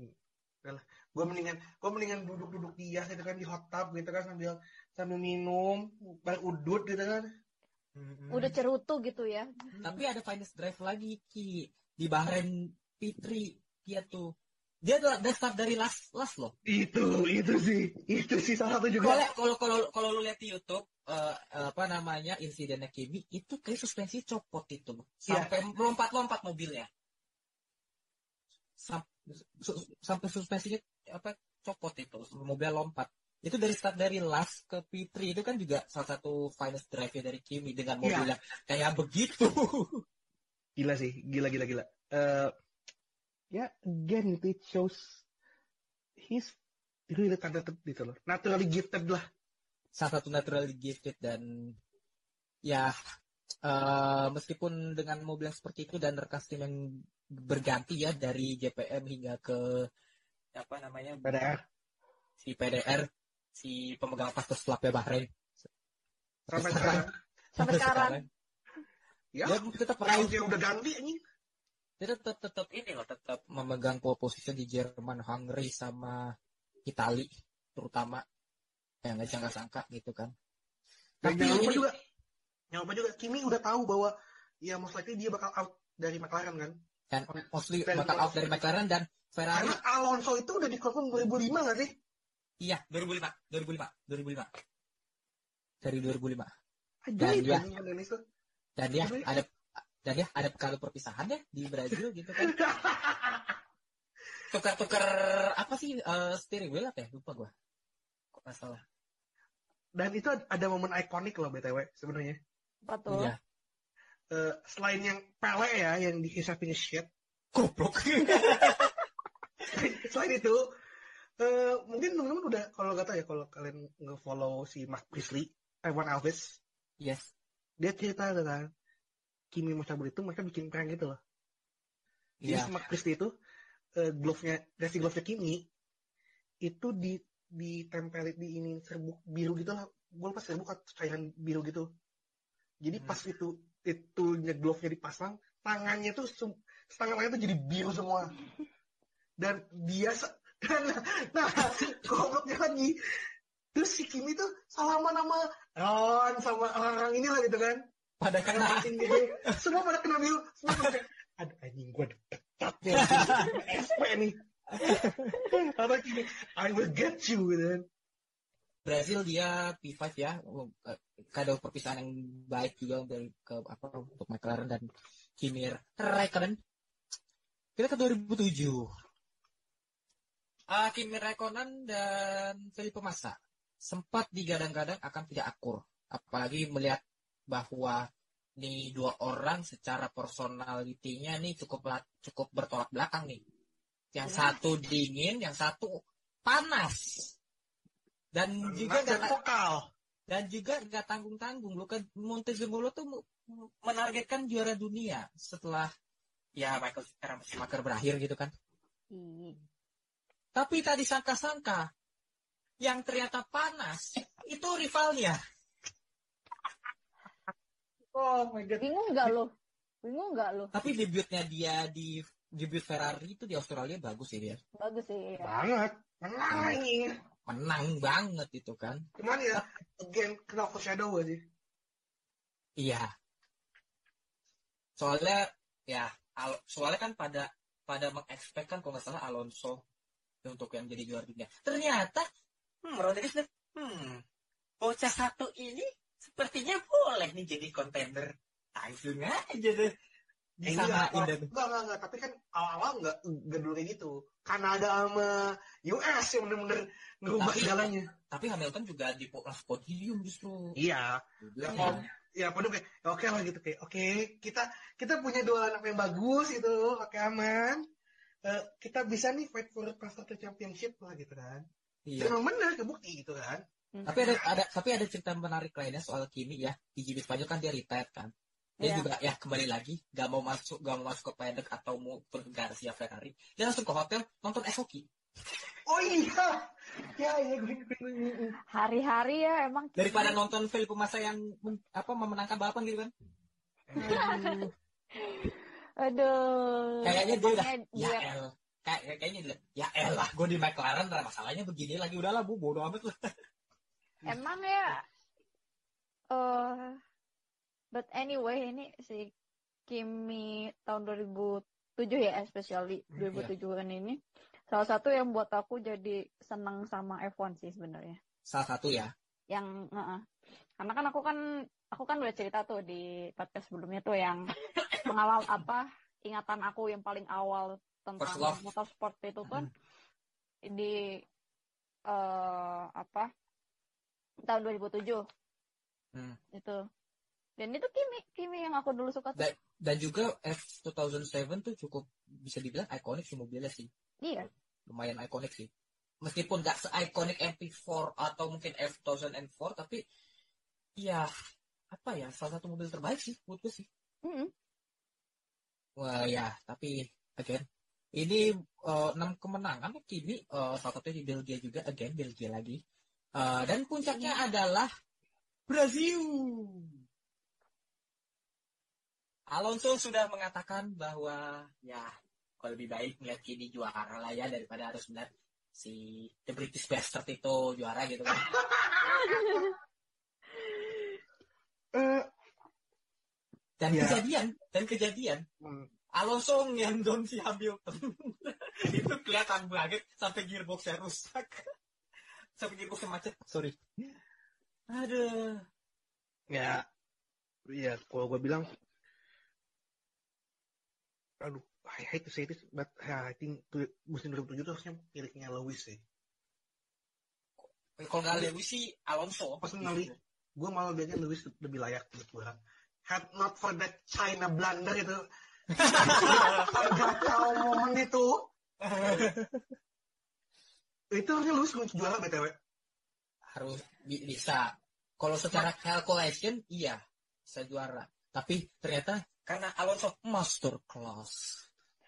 gue mendingan gue mendingan duduk-duduk di Yas gitu kan di hot tub gitu kan sambil sambil minum bareng udut gitu kan Mm-mm. udah cerutu gitu ya Tapi ada finest drive lagi Ki di Bahrain Fitri dia tuh dia start dari last last loh. itu itu sih itu sih salah satu juga Kalau kalau kalau kalau lu lihat di YouTube eh, apa namanya insidennya Kimi itu kayak suspensi copot itu Iya. sampai melompat-lompat mobilnya. Sam- su- sampai suspensinya apa copot itu mobil lompat. Itu dari start dari last ke P3 itu kan juga salah satu finest drive dari Kimi dengan mobil Iya. yang kayak begitu. (laughs) gila sih gila gila gila Eh, ya again it shows he's really talented gitu loh naturally gifted lah salah satu naturally gifted dan ya eh, meskipun dengan mobil yang seperti itu dan rekas tim yang berganti ya dari JPM hingga ke apa namanya PDR si PDR si pemegang paspor lapnya Bahrain. Sampai sekarang. Sampai sekarang. ya dia tetap Raul meraih yang udah ganti anjing. Dia tetap tetap ini loh tetap memegang pole position di Jerman Hungary sama Itali terutama. Yang nggak sangka-sangka gitu kan. Dan tapi jangan lupa ini juga jangan lupa juga Kimi udah tahu bahwa ya most likely dia bakal out dari McLaren kan? Dan mostly bakal out dari McLaren dan Ferrari. Karena Alonso itu udah dikonfirm 2005 nggak sih Iya, 2005, 2005, 2005. Dari 2005. ajaib dia- Dan dia ada dan dia ada kalau perpisahan ya di Brazil gitu kan. (laughs) Tukar-tukar apa sih eh, steering wheel apa ya? Lupa gua. Kok salah. dan itu ada momen ikonik loh btw sebenarnya apa tuh Iya. Eh, selain yang Pele ya yang di His Happiness Shit Goblok. (laughs) selain itu Eh, mungkin teman-teman udah kalau tahu ya kalau kalian nge-follow si Mark Priestley, Evan Alves, Yes. dia cerita kan Kimi mau cabut itu mereka bikin prank gitu loh. Jadi Iya. si Mark Priestley itu eh, glove-nya, racing glove-nya Kimi itu di ditempelin di ini serbuk biru gitu lah. Gue lupa serbuk atau cairan biru gitu. Jadi Hmm. pas itu itunya glove-nya dipasang, tangannya tuh setengah tangannya tuh jadi biru semua. Dan dia se- nah, nah gobloknya lagi. Terus si Kimi tuh salaman sama Ron sama orang-orang inilah gitu kan. Pada Karena kena. anjing. Semua pada kena biru. Semua pada aduh anjing gue dekat nih. SP nih. Apa gini, I will get you gitu kan. Brazil dia P5 ya, kado perpisahan yang baik juga dari ke apa untuk McLaren dan Kimi Raikkonen. Kita ke 2007. Ah, Kimi Raikkonen dan Felipe Massa sempat digadang-gadang akan tidak akur, apalagi melihat bahwa nih dua orang secara personalitinya nih cukup cukup bertolak belakang nih. Yang Ya. satu dingin, yang satu panas. Dan juga nggak vokal. dan juga nggak tanggung tanggung Luka Montezemolo tuh menargetkan juara dunia setelah ya Michael Schumacher berakhir gitu kan Ih. Tapi tadi sangka-sangka yang ternyata panas itu rivalnya Oh my god. Bingung nggak lo? Bingung nggak lo? tapi debutnya dia di debut Ferrari itu di Australia bagus sih dia Bagus sih. Ya. Banget. Menang anjing. menang banget itu kan Cuman ya, again, kena foreshadow gak sih? iya soalnya ya Al- soalnya kan pada pada mengekspek kan kalau nggak salah Alonso untuk yang jadi juara dunia ternyata Hmm, bilang, hmm, bocah satu ini sepertinya boleh nih jadi kontender. langsung aja deh Eh, disamain enggak, dan enggak, enggak, enggak, tapi kan awal-awal enggak, dulu kayak gitu. Kanada sama US yang bener-bener ngerubah segalanya. tapi Hamilton juga di kelas podium justru Iya, ya, ya. ya pada kayak, ya oke lah gitu kayak, oke, kita kita punya dua anak yang bagus gitu, oke aman. Eh, kita bisa nih fight for constructor championship lah gitu kan. Iya. Emang bener kebukti gitu kan. Tapi ada ada tapi ada cerita menarik lainnya soal Kimi ya di GP Spanyol kan dia retired kan. Dia Iya. juga ya kembali lagi gak mau masuk gak mau masuk ke paddock atau mau ke Garcia Ferrari. Dia langsung ke hotel nonton es hoki. Oh iya, ya iya gue- Hari-hari ya emang. Daripada nonton Felipe Massa yang apa memenangkan balapan gitu kan. (laughs) Aduh. Kayaknya dia udah ya el kayak kayaknya dia ya elah gue di McLaren lah masalahnya begini lagi udahlah bu bodo amat lah. (laughs) Emang ya. eh but anyway ini si Kimi tahun 2007 ya especially Hmm, 2007an ini salah satu yang buat aku jadi senang sama F1 sih sebenarnya. Salah satu ya. Yang heeh. karena kan aku kan aku kan udah cerita tuh di podcast sebelumnya tuh yang (laughs) pengawal apa ingatan aku yang paling awal tentang motorsport itu kan di eh apa tahun 2007 Hmm. itu dan itu Kimi Kimi yang aku dulu suka tuh Dan, dan juga F 2007 tuh cukup bisa dibilang ikonik sih mobilnya sih. iya lumayan ikonik sih. Meskipun gak se-ikonik MP4 atau mungkin F2004, tapi ya apa ya salah satu mobil terbaik sih menurut gue sih. Mm-mm. Wah ya, tapi again ini eh, enam kemenangan kini eh, salah satunya di Belgia juga, again Belgia lagi. Eh, dan puncaknya adalah Brazil. Alonso sudah mengatakan bahwa ya kalau lebih baik melihat kini juara lah ya daripada harus melihat si The British Bastard itu juara gitu kan. (laughs) Eh, Dan Ya. kejadian, dan kejadian hmm, Alonso ngendon si Hamilton. (laughs) itu kelihatan banget sampai gearboxnya rusak. (laughs) sampai gearboxnya macet. Sorry. Aduh. ya, ya kalau gue bilang, aduh, I hate to say this, but ya, I think musim 2007 tuh harusnya miliknya Lewis sih. Kalau nggak Lewis sih Alonso. Personally. Gue malah biasanya Lewis lebih layak menurut gue. Had not for that China blunder itu. Kacau momen itu. Itu harusnya kunci juara BTW. harus bi- bisa. Kalau secara calculation iya bisa juara. Tapi ternyata karena Alonso master class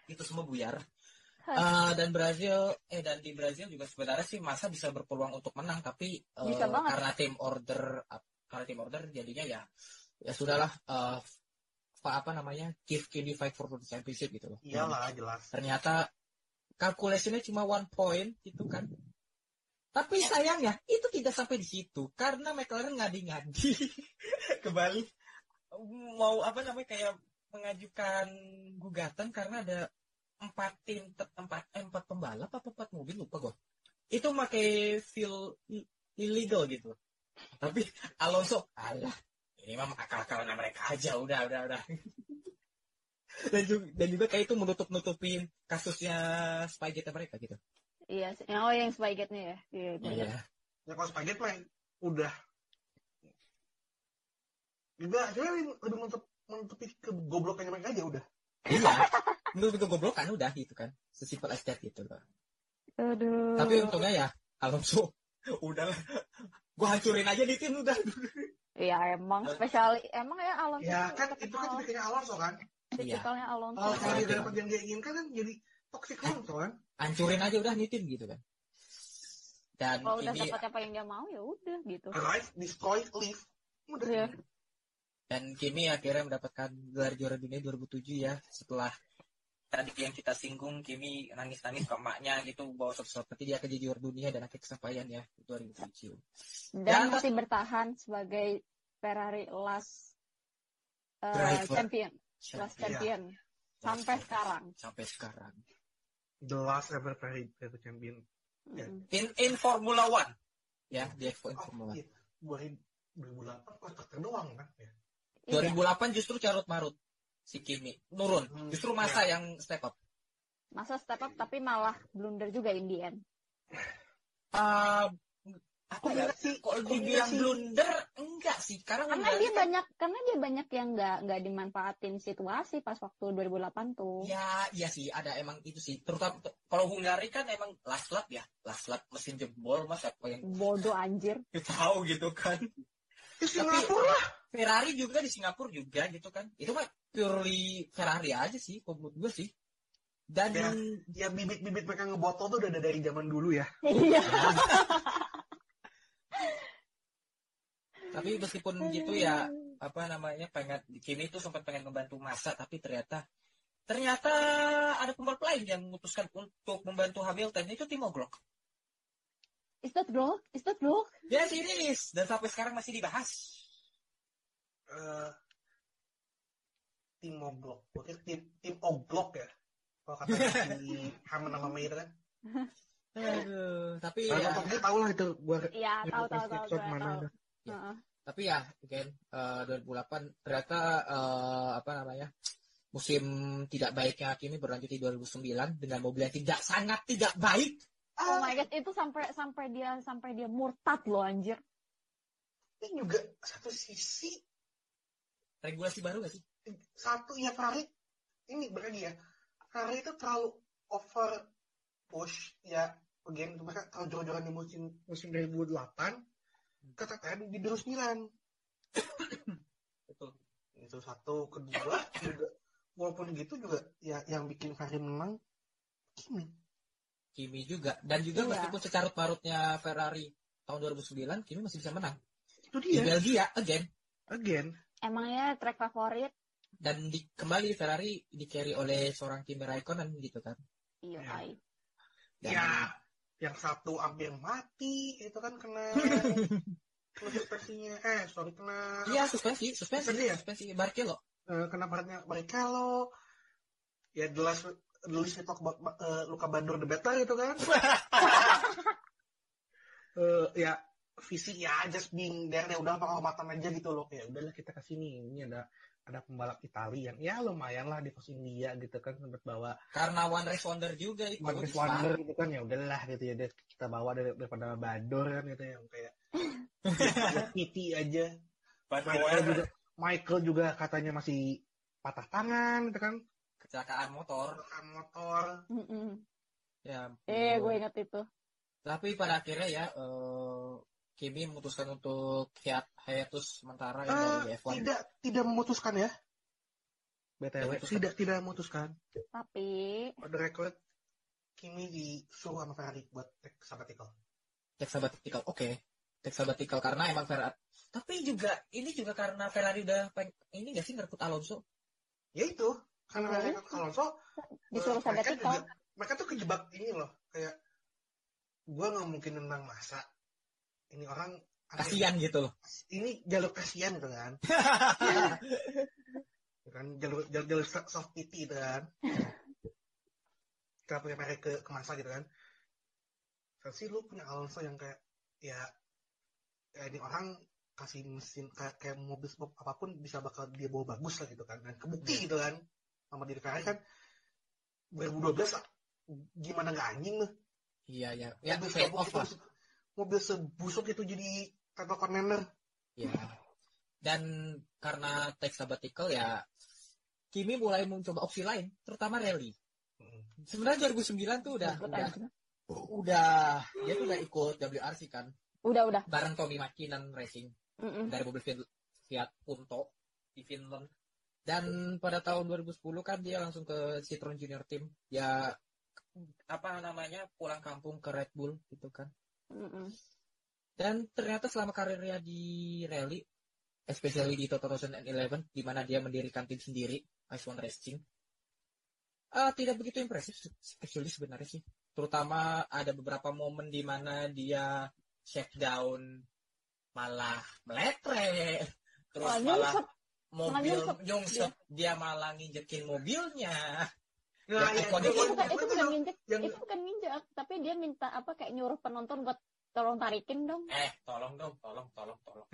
itu semua buyar. Eh, dan Brazil eh dan di Brazil juga sebenarnya sih masa bisa berpeluang untuk menang tapi banget. karena tim order karena tim order jadinya ya ya sudahlah eh, apa apa namanya give Kimi fight for the championship gitu loh. Iyalah, jelas. ternyata calculationnya cuma one point gitu kan. Tapi sayangnya itu tidak sampai di situ. Karena McLaren ngadi-ngadi (laughs) kembali mau apa namanya kayak mengajukan gugatan karena ada empat tim empat eh, empat pembalap apa empat mobil lupa gue itu pakai feel illegal gitu. Tapi Alonso alah ini mah akal-akalan mereka aja udah udah udah (laughs) dan juga, dan juga kayak itu menutup nutupin kasusnya Spygate mereka gitu Iya, oh yang Spygate-nya ya. Iya. Iya. Ya kalau Spaghetti mah udah. Juga sebenarnya lebih lebih menutup menutupi kegoblokannya mereka aja udah. Iya. Menurut itu goblokan udah gitu kan. Sesimpel as that gitu loh. Aduh. Tapi untungnya ya Alonso (laughs) udah gua hancurin aja di tim udah. Iya emang spesial emang ya Alonso. Ya kan itu kan tipikalnya Alonso kan. Iya. Tipikalnya Alonso. Kalau Oh, kalau dia oke. dapat yang dia inginkan kan jadi toxic Alonso kan. Hancurin aja udah nih tim gitu kan. Dan Kalau udah dapat apa yang dia mau ya udah gitu. Arrive, destroy, leave. Udah. Iya. dan Kimi akhirnya mendapatkan gelar juara dunia 2007 ya setelah tadi yang kita singgung Kimi nangis-nangis ke emaknya gitu bahwa nanti dia akan jadi juara dunia dan akhirnya kesampaian ya 2007. Dan Dan- masih bertahan sebagai Ferrari last uh, Driver. champion, last Iya. champion sampai sekarang. Sampai sekarang. The last ever Ferrari champion. Mm. In in Formula One. Ya, di F1 Oh, Formula One. iya. 2008 kontraktor doang kan ya. Iya. 2008 justru carut marut si Kimi nurun. Hmm, Justru masa yang step up. Masa step up tapi malah blunder juga in the end. Apa Kok ya? enggak sih? Kok Kok dibilang blunder? Enggak sih. Karena Karena dia kan- banyak karena dia banyak yang nggak nggak dimanfaatin situasi pas waktu 2008 tuh. Ya, iya sih, ada emang itu sih. Terutama kalau Hungari kan emang last lap ya, last lap mesin jebol mas apa yang Bodoh anjir. (laughs) tahu gitu kan. Singapura. Ferrari juga di Singapura juga gitu kan. Itu mah purely Ferrari aja sih, menurut gue sih. Dan Ya. Ya bibit-bibit mereka ngebotol tuh udah ada dari zaman dulu ya. Iya. tapi meskipun gitu ya apa namanya pengen Kimi itu sempat pengen membantu masa tapi ternyata ternyata ada pembalap lain yang memutuskan untuk membantu Hamilton itu Timo Glock. Is that bro? Is that bro? Yes, it is. Dan sampai sekarang masih dibahas. Eh, tim Oglok. Oke, tim tim Oglok ya. Kalau kata (laughs) si Haman sama Meir kan. Aduh, tapi Kalau ya, dia tahu lah itu gua Iya, tahu tahu tahu mana tahu. Ya. Heeh. tapi ya again eh, 2008 ternyata eh, apa namanya musim tidak baiknya Kimi berlanjut di 2009 dengan mobil yang tidak sangat tidak baik. Oh my god, itu sampai sampai dia sampai dia murtad loh anjir. Ini juga satu sisi Regulasi baru gak sih? satu ya Ferrari. Ini berarti ya. Ferrari itu terlalu over push ya again mereka terlalu jor-joran di musim musim 2008 kata di 2009 Betul. itu satu. Kedua juga walaupun gitu juga ya yang bikin Ferrari menang Kimi. Kimi juga. Dan juga Iya. meskipun secarut marutnya Ferrari tahun 2009 Kimi masih bisa menang. Itu di dia Belgia again. Again Emangnya track favorit? dan di, kembali Ferrari di carry oleh seorang Kimi Raikkonen gitu kan. Iya, Ya. Dan- ya yang satu hampir mati itu kan kena (laughs) kena suspensinya. Eh sorry kena iya suspensi suspensi Suspensi ya? suspensi. Barkelo eh, kena partnya Barrichello. Ya we talk about eh, Luka Bandur the better itu kan. (laughs) Eh, ya visi ya just being there ya udah penghormatan aja gitu loh. Ya udahlah kita kasih nih ini ada ada pembalap Italia yang ya lumayan lah di pos India gitu kan sempat bawa karena one race wonder juga itu Marcus Wonder gitu kan ya udahlah gitu ya deh, kita bawa dari- daripada Bador kan gitu yang kayak (laughs) Kitty aja. Michael juga Michael juga katanya masih patah tangan gitu kan. Kecelakaan motor. Kecelakaan motor. Mm-mm. ya Eh, gue inget itu. Tapi pada akhirnya ya eh, Kimi memutuskan untuk hiat hiatus sementara ya Eh, dari F1. tidak tidak memutuskan ya. BTW Memutuskan. tidak tidak memutuskan. Tapi On the record Kimi disuruh sama Ferrari buat take sabbatical. Tek sabbatical. Oke. Tek sabbatical karena emang Ferrari. Tapi juga ini juga karena Ferrari udah peng... ini gak sih ngerebut Alonso? Ya itu karena Ya, Ferrari kan Alonso disuruh mereka sabbatical. juga- mereka tuh kejebak ini loh kayak gua nggak mungkin nendang masa ini orang aneh. Kasian gitu loh. ini jalur kasihan gitu kan Ya (laughs) kan jalur jalur, jalur soft pity gitu kan kenapa punya merek ke, ke masa gitu kan versi lu punya Alonso yang kayak ya ya ini orang kasih mesin kayak, kayak mobil sport apa pun bisa bakal dia bawa bagus lah gitu kan dan kebukti gitu kan sama diri Ferrari kan 2012 ah, gimana nggak anjing lu Iya ya. Ya mobil, fade sebusuk off lah. itu, mobil sebusuk itu jadi title contender Ya. Dan karena tek sabbatical ya Kimi mulai mencoba opsi lain, terutama rally. Sebenarnya 2009 tuh udah udah aja. udah dia tuh udah ikut WRC kan Udah udah. bareng Tommy Mäkinen Racing Mm-mm. dari mobil Fiat, Fiat Punto di Finland. Dan pada tahun 2010 kan dia langsung ke Citroen Junior Team. Ya apa namanya pulang kampung ke Red Bull gitu kan. Mm-mm. Dan ternyata selama karirnya di rally, especially di 2011, di mana dia mendirikan tim sendiri, Ice One Racing, ah, tidak begitu impresif, actually sebenarnya sih. Terutama ada beberapa momen di mana dia shakedown malah meletre, terus malah mobil nyungsep, dia malah nginjekin mobilnya. Nah ya, itu itu- bukan itu itu bukan yang- nginjek yang itu bukan nginjek tapi dia minta apa kayak nyuruh penonton buat tolong tarikin dong. Eh, tolong dong, tolong, tolong, tolong.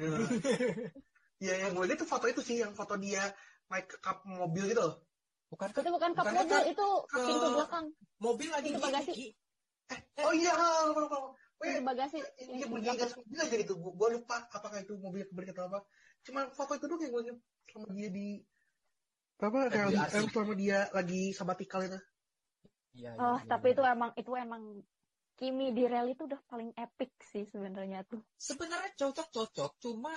ya yang gue lihat tuh foto itu sih yang foto dia naik ke kap mobil gitu loh. Bukan itu bukan kap Bukan mobil itu ke- pintu belakang. mobil lagi Itu gini, bagasi. Ki. oh iya oh, iya. pintu bagasi Ini yang di bunyi gas mobil aja gitu gue lupa apakah itu mobil kebalik atau apa. Cuma foto itu doang yang gue ingat selama dia di apa eh, selama dia lagi sabatikal itu? Iya, iya, oh iya, tapi iya. itu emang itu emang Kimi di rally itu udah paling epic sih sebenarnya tuh. Sebenarnya cocok cocok. Cuma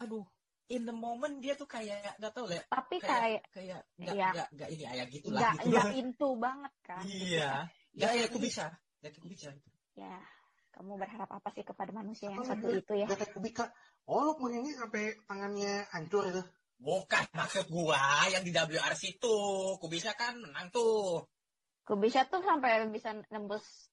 aduh in the moment dia tuh kayak nggak tahu lah tapi kayak kayak kayak nggak Iya. nggak nggak ini ayah gitu lah. Nggak gitu. nggak into banget kan. Iya. Nggak ya aku bisa. Nggak aku bisa. Ya kamu berharap apa sih kepada manusia yang Apa satu namanya? itu ya? Gak kubika. Oh lu punyanya sampai tangannya hancur itu bukan maksud gua yang di WRC tuh aku bisa kan menang tuh. Gue bisa tuh sampai bisa nembus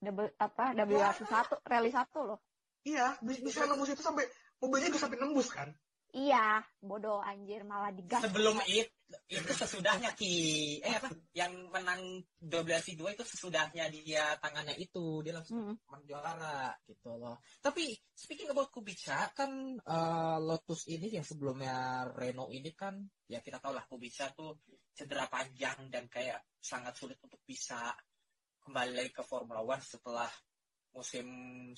double apa WRC satu rally satu loh. Iya bisa, bisa nembus itu sampai mobilnya bisa sampai nembus kan iya bodoh anjir malah digas. Sebelum itu itu sesudahnya ki. Eh apa? Yang menang WRC 2 itu sesudahnya dia tangannya itu. Dia langsung Mm. menang juara gitu loh. Tapi speaking about Kubica kan eh, Lotus ini yang sebelumnya Renault ini kan ya kita tahu lah Kubica tuh cedera panjang dan kayak sangat sulit untuk bisa kembali lagi ke Formula One setelah musim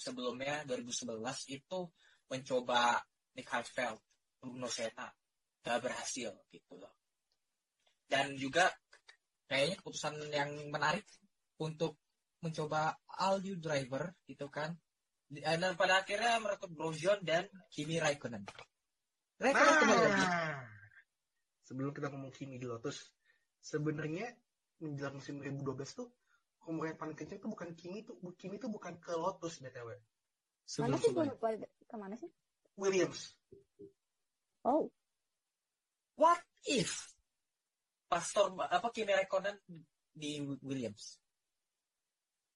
sebelumnya 2011 itu mencoba Nick Heidfeld, Bruno Senna gak berhasil gitu loh. Dan juga kayaknya keputusan yang menarik untuk mencoba all new driver gitu kan. Dan pada akhirnya merekrut Grosjean dan Kimi Raikkonen. Raikkonen kembali lagi. Nah, sebelum kita ngomong Kimi di Lotus, sebenarnya menjelang musim 2012 tuh rumor yang paling kencang tuh bukan Kimi tuh, Kimi tuh bukan ke Lotus btw, mana sebelum sih gue sebelum lupa ke mana sih? Williams. Oh what if Pastor apa Kimi Raikkonen di Williams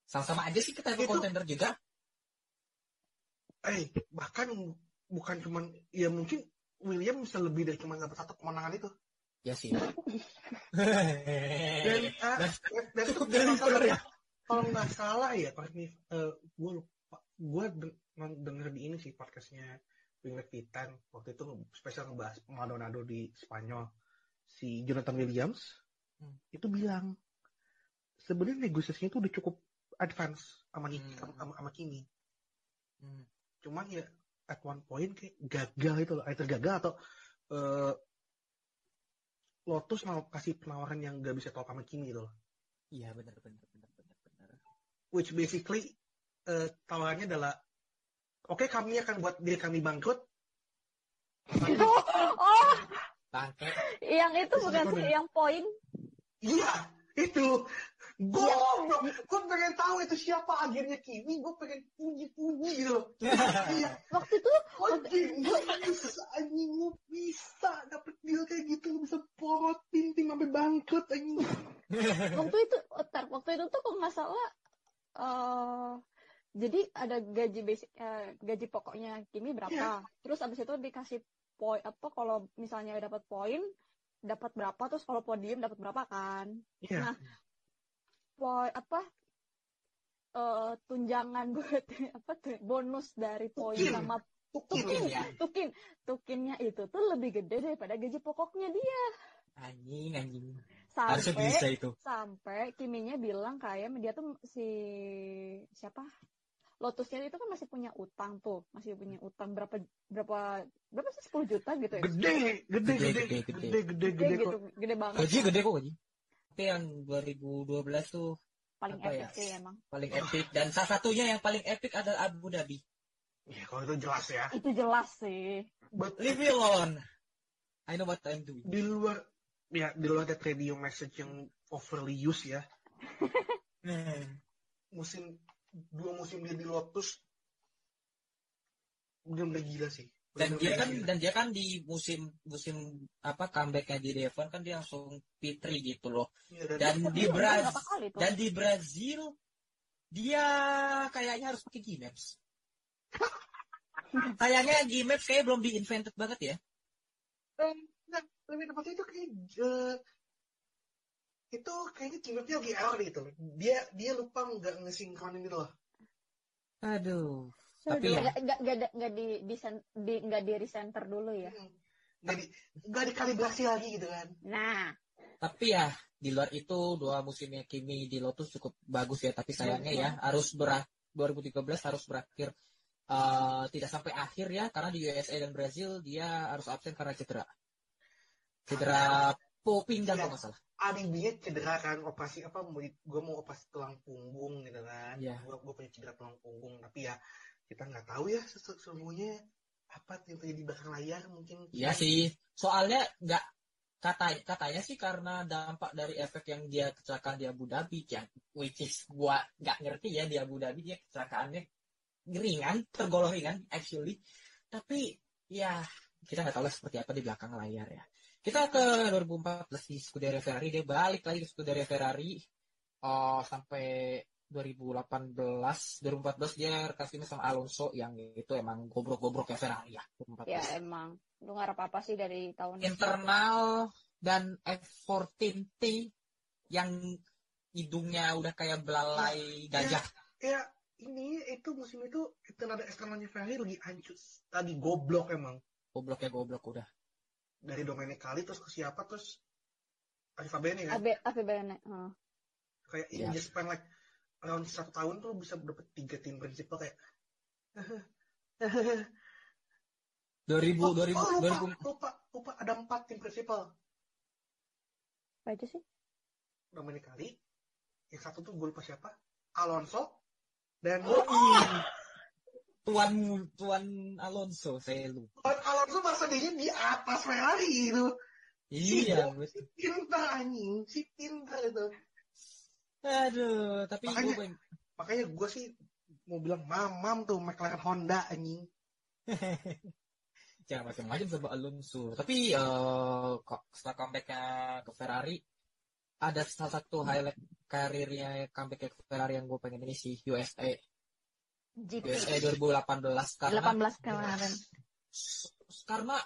sama-sama aja sih kita Itu- kontender juga Eh, bahkan bukan cuman, ya mungkin Williams bisa lebih dari cuma dapat satu kemenangan itu. ya sih (laughs) Dan, ah, Dan- dan itu cukup deliver ya. kalau nggak salah ya, correct me, eh, gue lupa, gue denger di ini sih podcastnya Winglet Titan waktu itu spesial ngebahas Maldonado di Spanyol si Jonathan Williams Hmm. itu bilang sebenarnya negosiasinya itu udah cukup advance sama Hmm. sama, sama Kimi Hmm. cuman ya at one point kayak gagal itu loh either gagal atau eh, Lotus mau kasih penawaran yang gak bisa tolak sama Kimi gitu loh iya benar benar benar benar benar which basically eh, tawarannya adalah oke kami akan buat diri kami bangkrut. (laughs) Oh, Bangke. yang itu bukan Siapa sih yang poin. iya itu. Goblok gue pengen tahu itu siapa. Agennya Kimi gue pengen puji-puji gitu (laughs) iya. Waktu itu anjing gue bisa anjing gue bisa dapet deal kayak gitu. Lu bisa porotin tim sampai bangkrut anjing. (laughs) Waktu itu otar waktu itu tuh kalau nggak salah eh jadi ada gaji basic eh, gaji pokoknya Kimi berapa terus abis itu dikasih poin apa kalau misalnya dapat poin dapat berapa terus kalau podium dapat berapa kan iya Nah, poin apa eh tunjangan (laughs) buat apa tuh bonus dari poin Tukin. sama tukin tukin ya. tukin tukinnya itu tuh lebih gede daripada gaji pokoknya dia Anjing, anjing. Harusnya sampai bisa itu. sampai Kiminya bilang kayak dia tuh si siapa Lotusnya itu kan masih punya utang tuh masih punya utang berapa berapa berapa sih 10 juta gitu ya gede gede Gede, gede gede, gede gede. gede gede gede gede gitu kok gede banget Gaji gede kok gaji. Tapi yang 2012 tuh paling apa epic ya? sih emang paling epic dan salah satunya yang paling epic adalah Abu Dhabi. ya kalau itu jelas ya itu jelas sih But Leave me alone. I know what I'm doing. di luar ya di luar that radio message yang overly used ya musim dua musim dia di Lotus bener-bener gila sih Dan dia kan gila. dan dia kan di musim musim apa comebacknya di Devon kan dia langsung P3 gitu loh. Iya, dan, Dan di Brazil dan di Brazil dia kayaknya harus pakai G-Maps. (laughs) Kayaknya G-Maps kayak belum di-invented banget ya. Eh, nah, lebih tepatnya itu kayak eh, itu kayaknya timnya lagi error gitu loh. Dia dia lupa nggak ngesinkronin gitu loh. Aduh. Tapi ya, nggak nggak nggak nggak di di, nggak di recenter dulu ya Hmm. Nggak di nggak dikalibrasi lagi gitu kan. nah tapi ya di luar itu dua musimnya Kimi di Lotus cukup bagus ya. Tapi sayangnya ya harus berak 2013 harus berakhir eh, tidak sampai akhir ya karena di USA dan Brazil dia harus absen karena cedera. Cedera po pinggang kalau nggak salah. Alibinya cedera kan operasi apa gue mau operasi tulang punggung gitu kan. Iya. Gue gue punya cedera tulang punggung tapi ya kita nggak tahu ya sesu- sesungguhnya apa yang terjadi di belakang layar mungkin. Iya sih. Soalnya nggak kata katanya sih karena dampak dari efek yang dia kecelakaan di Abu Dhabi ya which is gua nggak ngerti ya di Abu Dhabi dia kecelakaannya ringan tergolong ringan actually tapi ya kita nggak tahu lah seperti apa di belakang layar ya kita ke 2014 di Scuderia Ferrari dia balik lagi ke Scuderia Ferrari oh sampai 2018 2014 dia kasihnya sama Alonso yang itu emang gobrok-gobroknya Ferrari ya 2014 ya emang lu ngarep apa sih dari tahun internal dan F14T yang hidungnya udah kayak belalai gajah. Kayak ini itu musim itu internal ada eksternalnya Ferrari lagi hancur. Tadi goblok emang. Goblok ya goblok udah. Dari Domenicali terus ke siapa terus Alfa Bene kan. AB APBN heeh. kayak Iya. in just span like around satu tahun tuh bisa dapet tiga tim prinsipal kayak (laughs) 2000 oh, 2000 oh, lupa, 2000 lupa lupa ada empat tim prinsipal apa aja sih Domenicali yang satu tuh gue lupa siapa Alonso dan Oh, iya. Tuan Tuan Alonso saya lupa. Buat Alonso masa dia di atas Ferrari itu Iya, betul. si pintar anjing si pintar itu Aduh, tapi Makanya- gue pengen- makanya gue sih mau bilang mamam tuh McLaren Honda anjing jangan (laughs) macam-macam sama Alonso. Tapi eh, kok setelah comebacknya ke Ferrari ada salah satu highlight karirnya comeback ke Ferrari yang gue pengen ini sih USA GP USA 2018 karena 18 kemarin. S- karena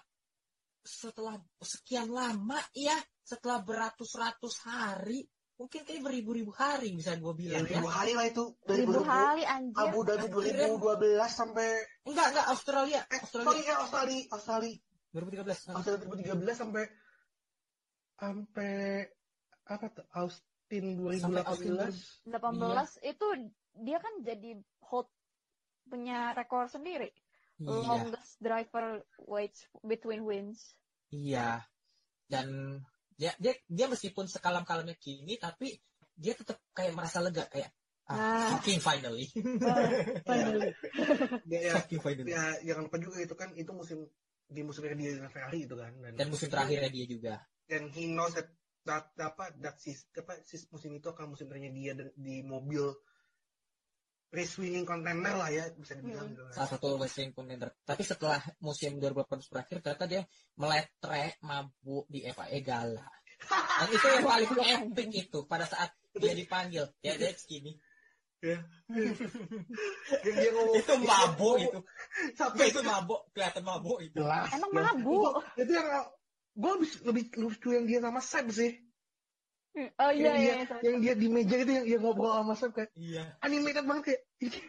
setelah sekian lama ya setelah beratus-ratus hari mungkin kayak beribu-ribu hari bisa gue ya bilang ya. Ribu hari lah itu dari ribu 2000 hari anjir. Abu Dhabi 2012 sampai enggak enggak Australia. Eh Australia. sorry ya Australia Australia. 2013 Australia 2013 sampai sampai apa tuh Austin Sampai Austin 2018 18 itu dia kan jadi hold punya rekor sendiri iya longest driver waits between wins iya dan dia dia dia meskipun sekalam kalamnya kini tapi dia tetap kayak merasa lega kayak Ah. fucking finally. Finally. (laughs) Ya, ya, fucking finally. ya, jangan lupa juga itu kan itu musim di musimnya dia dengan Ferrari itu kan dan, Dan musim terakhirnya dia juga. dan he knows that that apa that sis, apa sis musim itu akan musim terakhirnya dia di mobil race winning contender lah ya bisa dibilang gitu kan. Salah satu wrestling contender. Tapi setelah musim 2018 berakhir, ternyata dia meletre mabuk di FIA Gala. Dan itu yang paling epic itu pada saat dia dipanggil. Ya, dia skinny. Yang dia ngomong Itu mabuk itu. sampai Itu mabuk, kelihatan mabuk itu. jelas Emang mabuk. itu, itu yang gue lebih lebih lucu yang dia sama Seb sih Oh iya yang iya. dia, iya. yang dia di meja itu yang, yang ngobrol sama Seb kayak Iya. animated banget kayak (laughs)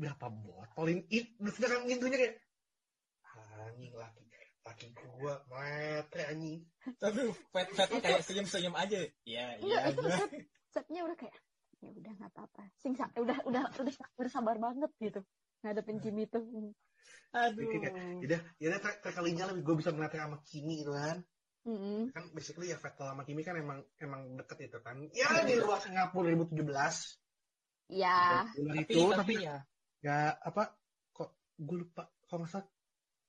berapa botol ini It- sedangkan intunya kayak anjing laki laki gua metre anjing Tapi Fat Fat tuh kayak senyum-senyum aja. Iya, iya. Enggak, itu iya. set, setnya udah kayak ya udah nggak apa-apa. Sing sa- udah udah udah udah sabar banget gitu ngadepin Jimmy tuh. Aduh. Kayak, Yaudah, yaudah ter- terkalinya lebih gue bisa melatih sama Kimi gitu kan. Mm-mm. Kan basically ya Vettel sama Kimi kan emang emang deket itu kan. Ya di luar Singapura 2017. Ya. Di luar Tapi, itu, tapi tapi ya. ya apa kok gue lupa kalau nggak salah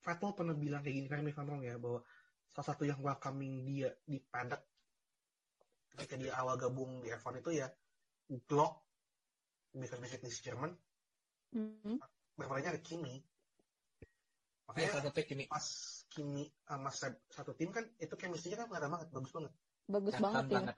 Vettel pernah bilang kayak gini kan Van ya bahwa salah satu yang welcoming dia di paddock ketika dia awal gabung di F1 itu ya Glock because basically si Jerman beberapa ada Kimi Ya, makanya satu take ini. pas Kimi sama Seb satu tim kan itu chemistry-nya kan kelihatan banget bagus banget Bagus Kelihatan banget ya. banget.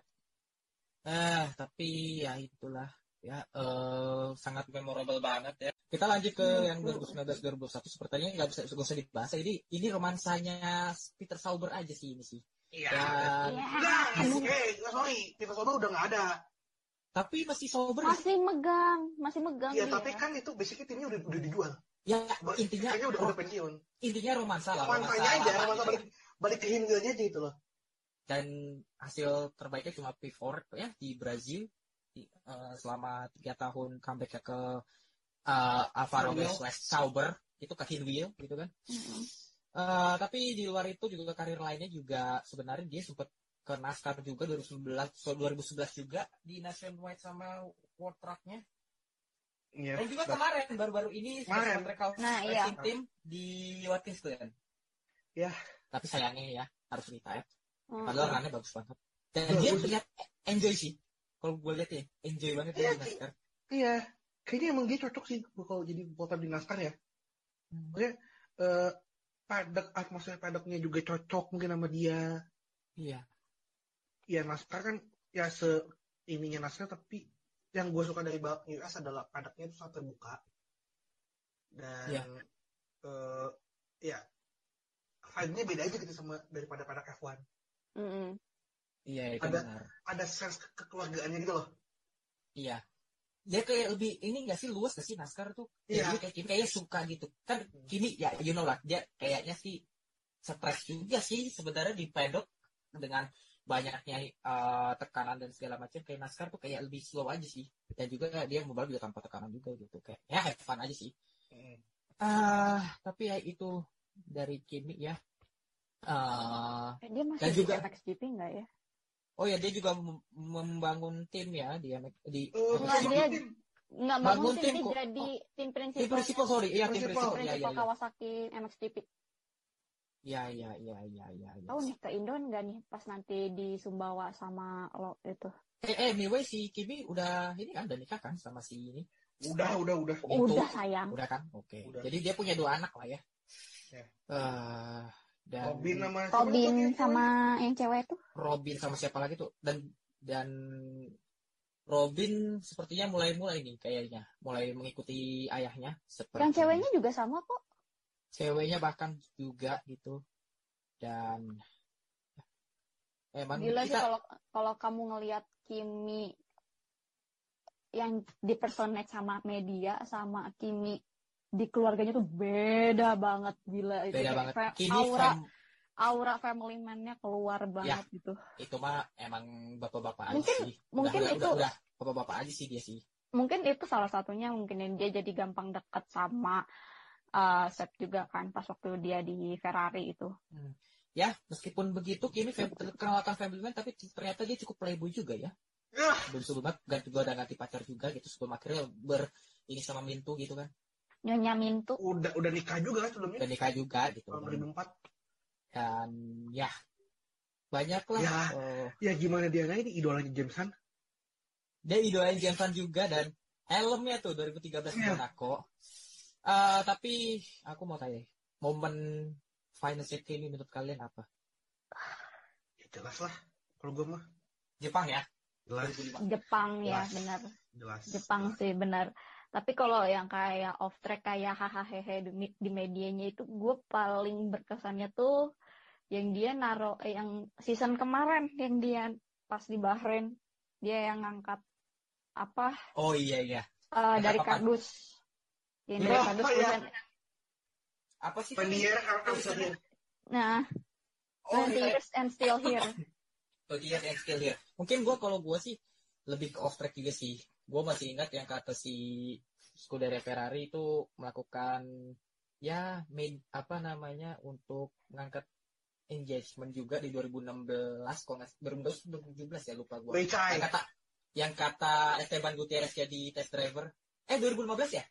Ah, tapi ya itulah ya eh, sangat memorable banget ya. Kita lanjut ke Hmm. yang 2019 2021 sepertinya nggak bisa nggak usah dibahas. Jadi ini romansanya Peter Sauber aja sih ini sih. iya Dan Ya. Enggak, eh, nggak, sorry, Peter Sauber udah nggak ada. tapi masih Sauber. Masih megang, masih megang Iya, tapi kan itu basically timnya udah, udah dijual. Ya intinya kayaknya udah udah pensiun. intinya romansa lah. Romansa aja, lama romansa gitu. balik balik ke Hingelnya aja itu loh. Dan hasil terbaiknya cuma P4 ya di Brazil di, eh, selama tiga tahun comeback ke eh, Alfa Romeo Sauber. slash Sauber itu ke Hinwil gitu kan. Eh, tapi di luar itu juga karir lainnya juga sebenarnya dia sempat ke NASCAR juga 2011 so 2011 juga di Nationwide sama World Truck-nya. Iya. Dan juga kemarin baru-baru ini Kemarin. Special Nah, Racing iya. Team di Watkins kan. Ya. Tapi sayangnya ya harus retire. Mm-mm. Padahal runnya bagus banget. Dan Bagus. dia terlihat enjoy sih. Kalau gue lihat ya, enjoy banget dia Iya, di NASCAR. Iya, kayaknya emang dia cocok sih kalau jadi voter di NASCAR ya. Maksudnya eh paddock atmosfer paddocknya juga cocok mungkin sama dia. Iya. Ya NASCAR kan ya se ininya NASCAR tapi yang gue suka dari balap US adalah paddocknya itu sangat terbuka dan Iya. eh ya vibe-nya beda aja gitu sama daripada paddock F1 Mm-mm. Iya, itu Ada- benar. ada sense ke- kekeluargaannya gitu loh Iya. Dia kayak lebih ini gak sih luas gak sih NASCAR tuh? Iya. Ya, kayak Kimi kayaknya suka gitu. Kan Kimi ya you know lah dia kayaknya sih stres juga sih sebenarnya di paddock dengan banyaknya eh, tekanan dan segala macam kayak NASCAR tuh kayak lebih slow aja sih. Dan juga dia mobil juga tanpa tekanan juga gitu kayak ya have fun aja sih. Ah, tapi ya itu dari Kimi ya. Eh, dia masih Dan di juga- MXGP nggak ya? oh ya dia juga mem- membangun tim ya dia di dia tim. nggak Bangun tim, tim kok. jadi tim tim prinsipal prinsipal sorry iya tim Prinsipal. prinsipal iya iya prinsipal iya. Kawasaki MXGP. Iya iya iya iya iya iya. Tahu nih ke Indo nggak nih pas nanti di Sumbawa sama lo itu? Eh, eh, anyway si Kimi udah ini kan udah nikah kan sama si ini. udah udah udah Itu. Udah sayang. Udah kan? Oke. Udah. Jadi dia punya dua anak lah ya. Ya. Eh, dan Robin sama siapa Robin yang sama yang cewek tuh. Robin sama siapa lagi tuh? Dan dan Robin sepertinya mulai-mulai nih kayaknya, mulai mengikuti ayahnya. Seperti Yang ceweknya juga sama kok. Ceweknya bahkan juga gitu. Dan emang Gila sih kita kalau kalau kamu ngelihat Kimi yang dipersonate sama media sama Kimi di keluarganya tuh beda banget gila itu beda kayak banget. fa- Kimi aura fam- aura family man-nya keluar banget gitu. itu mah emang bapak-bapak aja Mungkin- sih. mungkin udah, itu- udah, udah bapak-bapak aja sih dia sih. Mungkin itu salah satunya mungkin dia jadi gampang dekat sama uh, Seth juga kan pas waktu dia di Ferrari itu. Ya, meskipun begitu Kimi terkenalkan family man tapi ternyata dia cukup playboy juga ya. Ah, sebelum sebelumnya ganti gue udah ganti pacar juga gitu sebelum akhirnya ber ini sama Mintu gitu kan Nyonya Mintu. udah udah nikah juga kan sebelumnya dan nikah juga gitu tahun 2004 dan ya banyak lah Ya. eh, ya gimana dia ini idolanya James Hunt dia idolain James Hunt juga dan helmnya tuh 2013 di Iya. Monaco Eh, tapi aku mau tanya momen final set ini menurut kalian apa? Ya jelas lah kalau gue mah. Jepang ya? Jelas. 2005 Jepang ya, Jelas. benar. jelas. Jepang sih benar. Tapi kalau yang kayak off track kayak hahaha hehe di, di medianya itu gue paling berkesannya tuh yang dia naro eh, yang season kemarin yang dia pas di Bahrain dia yang ngangkat apa? Oh iya iya. Eh, Ngangkat dari kardus yang dari Oh, kardus iya. tulisan apa sih Pendier Amsterdam nah oh 20 iya years and still here 20 years and still here. Mungkin gue kalau gue sih lebih ke off track juga sih. Gue masih ingat yang kata si Scuderia Ferrari itu melakukan ya main apa namanya untuk mengangkat engagement juga di 2016 kalau nggak 2016 2017 ya lupa gue. Yang kata yang kata Esteban Gutierrez jadi test driver. Eh 2015 ya?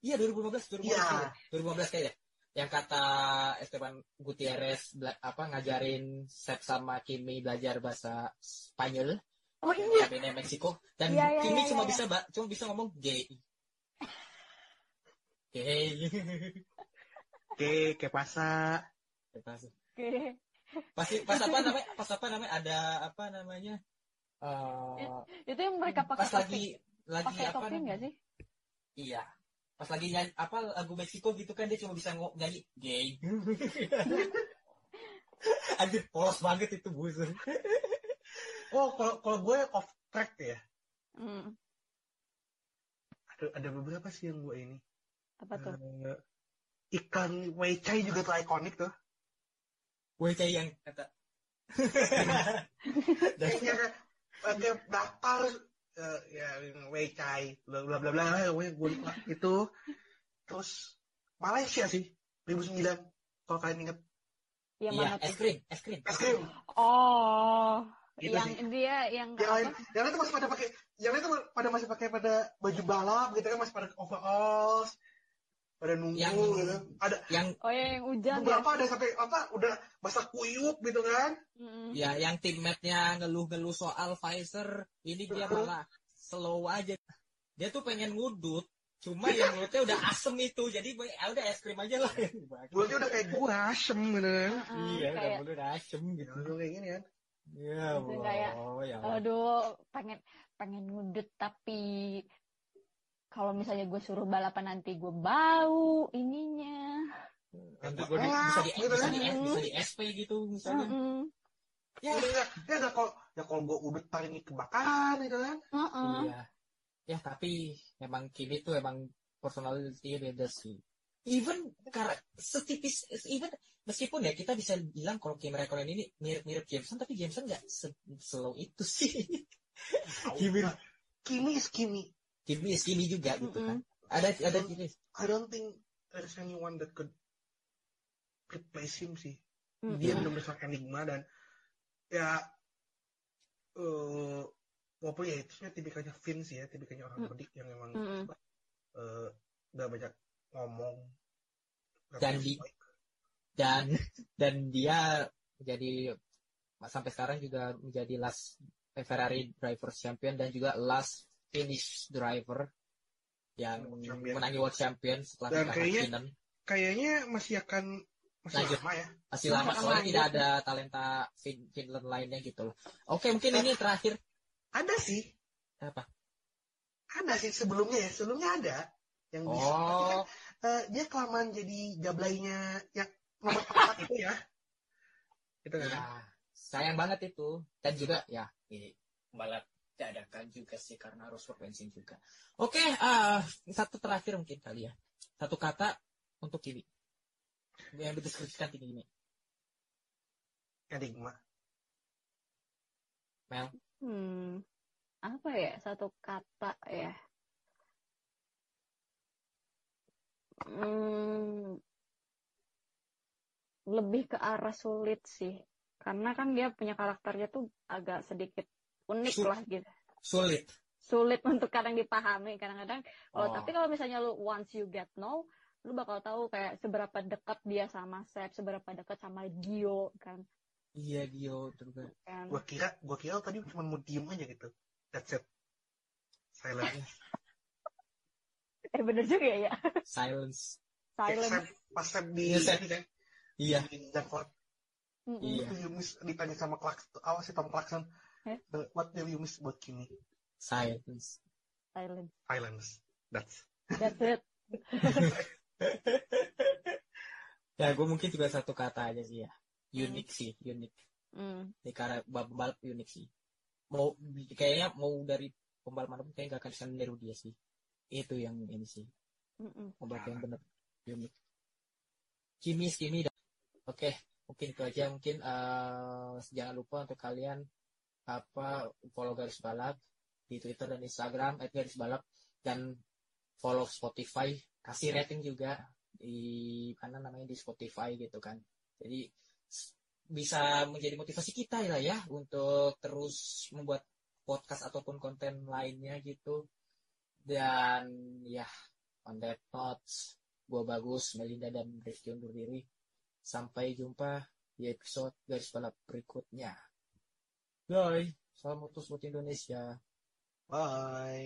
Iya 2015 2015 Iya. kayaknya. 2015 kayaknya. Yang kata Esteban Gutierrez bela- apa ngajarin Sep sama Kimi belajar bahasa Spanyol oh iya di Meksiko dan Iya, iya, Kimi iya, cuma iya. bisa cuma bisa ngomong gay. (laughs) Gay. oke kayak pasa pas, oke pas, pas apa namanya? Pas apa namanya? Ada apa namanya? Eh, itu yang mereka pakai pas lagi lagi pakai apa namanya? sih Iya. Pas lagi nyanyi apa lagu Meksiko gitu kan dia cuma bisa nyanyi gay. (laughs) Anjir polos banget itu buzzer. oh kalau kalau gue off track ya. Hmm, ada ada beberapa sih yang gue ini. Apa tuh? Eh, iklan Weichai juga tuh ikonik tuh. Kayak yang kata. (laughs) Pakai daftar ya Weichai bla bla bla bla pokoknya gue lupa. Itu terus Malaysia sih 2009 kalau kalian inget yang iya, mana es krim, es krim. es krim. Oh Gitu yang sih. dia yang yang lain apa? yang lain tuh masih pada pakai yang lain tuh pada masih pakai pada baju balap gitu kan masih pada overalls pada nunggu Yang- gitu ada Yang oh ya yang hujan ya beberapa ada sampai apa udah basah kuyup gitu kan Mm-mm. ya yang teammate-nya ngeluh-ngeluh soal Pfizer, ini dia malah slow aja. Dia tuh pengen ngudut, cuma yang mulutnya udah asem itu, jadi gue- ya udah es krim aja lah. mulutnya udah kayak gua asem gitu kan Iya, udah kayak mulut udah asem gitu. Langsung kayak gini kan Iya, Itu kayak, Allah, ya. aduh pengen pengen ngudut tapi kalau misalnya gue suruh balapan nanti gue bau ininya Nanti gue di- bisa di Gitu bisa kan? di bisa di SP gitu misalnya. Mm-mm. ya ya ya nggak kalau ya kalau gua udut paling kebakaran gitu kan Mm-mm. Iya. Ya tapi memang Kimi tuh emang personality beda sih. Even karena setipis even meskipun ya kita bisa bilang kalau Kimi Räikkönen ini mirip-mirip Jameson tapi Jameson nggak se- slow itu sih. Kimi Nah, Kimi is Kimi Kimi is Kimi juga gitu kan. Mm-mm. Ada ada Kimi. I don't think there's anyone that could replace him sih Mm-mm. dia benar-benar enigma dan ya eh walaupun ya itu sebenarnya tipikalnya Vince ya tipikalnya orang Mm. Nordik yang memang Mm-mm. apa, eh, udah banyak ngomong Dan di- dan dan dia menjadi sampai sekarang juga menjadi last Ferrari Drivers Champion dan juga last finish driver yang Champion. menangi World Champion setelah Dan kita kayaknya- Hakkinen. kayaknya masih akan masih Lanjut. lama ya masih lama akan soalnya tidak ada talenta Fin- Finland lainnya gitu loh. Oke mungkin ini terakhir ada sih apa? ada sih sebelumnya ya sebelumnya ada yang bisa Tapi kan, Oh eh, dia kelamaan jadi gablainya yang nomor empat itu ya gitu kan ya sayang banget itu dan juga ya ini balap dadakan juga sih karena harus bensin juga. Oke ah satu terakhir mungkin kali ya satu kata untuk Kiwi yang dideskripsikan tinggi ini. enigma Mel Hmm, apa ya satu kata ya? Hmm, lebih ke arah sulit sih, karena kan dia punya karakternya tuh agak sedikit unik Su- lah gitu. sulit sulit untuk kadang dipahami kadang-kadang kalau Oh. tapi kalau misalnya lu once you get know lu bakal tahu kayak seberapa dekat dia sama Sep seberapa dekat sama Gio kan iya Gio juga kan Gua kira, gua kira tadi cuma mau diem aja gitu. That's it. Silent. (laughs) eh bener juga ya silence Kayak Sam, pas Sam di Iya, Sam. ini kan, iya di Stanford, Mm-mm. Iya. itu you miss ditanya sama Clarkson, awas si Tom Clarkson, Eh? "Uh, what do you miss about Kimi? silence. Silent Silence. That's that's it. (laughs) Ya gue mungkin juga satu kata aja sih ya. Unik sih unik Hmm. di karena balap balap unik sih. Mau kayaknya mau dari pembalap mana pun kayaknya gak akan bisa meniru dia sih. Itu yang ini sih. Mm-mm. pembalap yang benar. Unik Kimi Kimi oke mungkin itu aja. Mungkin eh, jangan lupa untuk kalian apa follow garis balap di Twitter dan Instagram at garis balap dan follow Spotify. Kasih rating juga di mana namanya di Spotify gitu kan. Jadi bisa menjadi motivasi kita lah ya untuk terus membuat podcast ataupun konten lainnya gitu. Dan ya on that notes gua bagus Melinda dan Rifki undur diri. Sampai jumpa di episode garis balap berikutnya Bye. Salam utus buat Indonesia. Bye.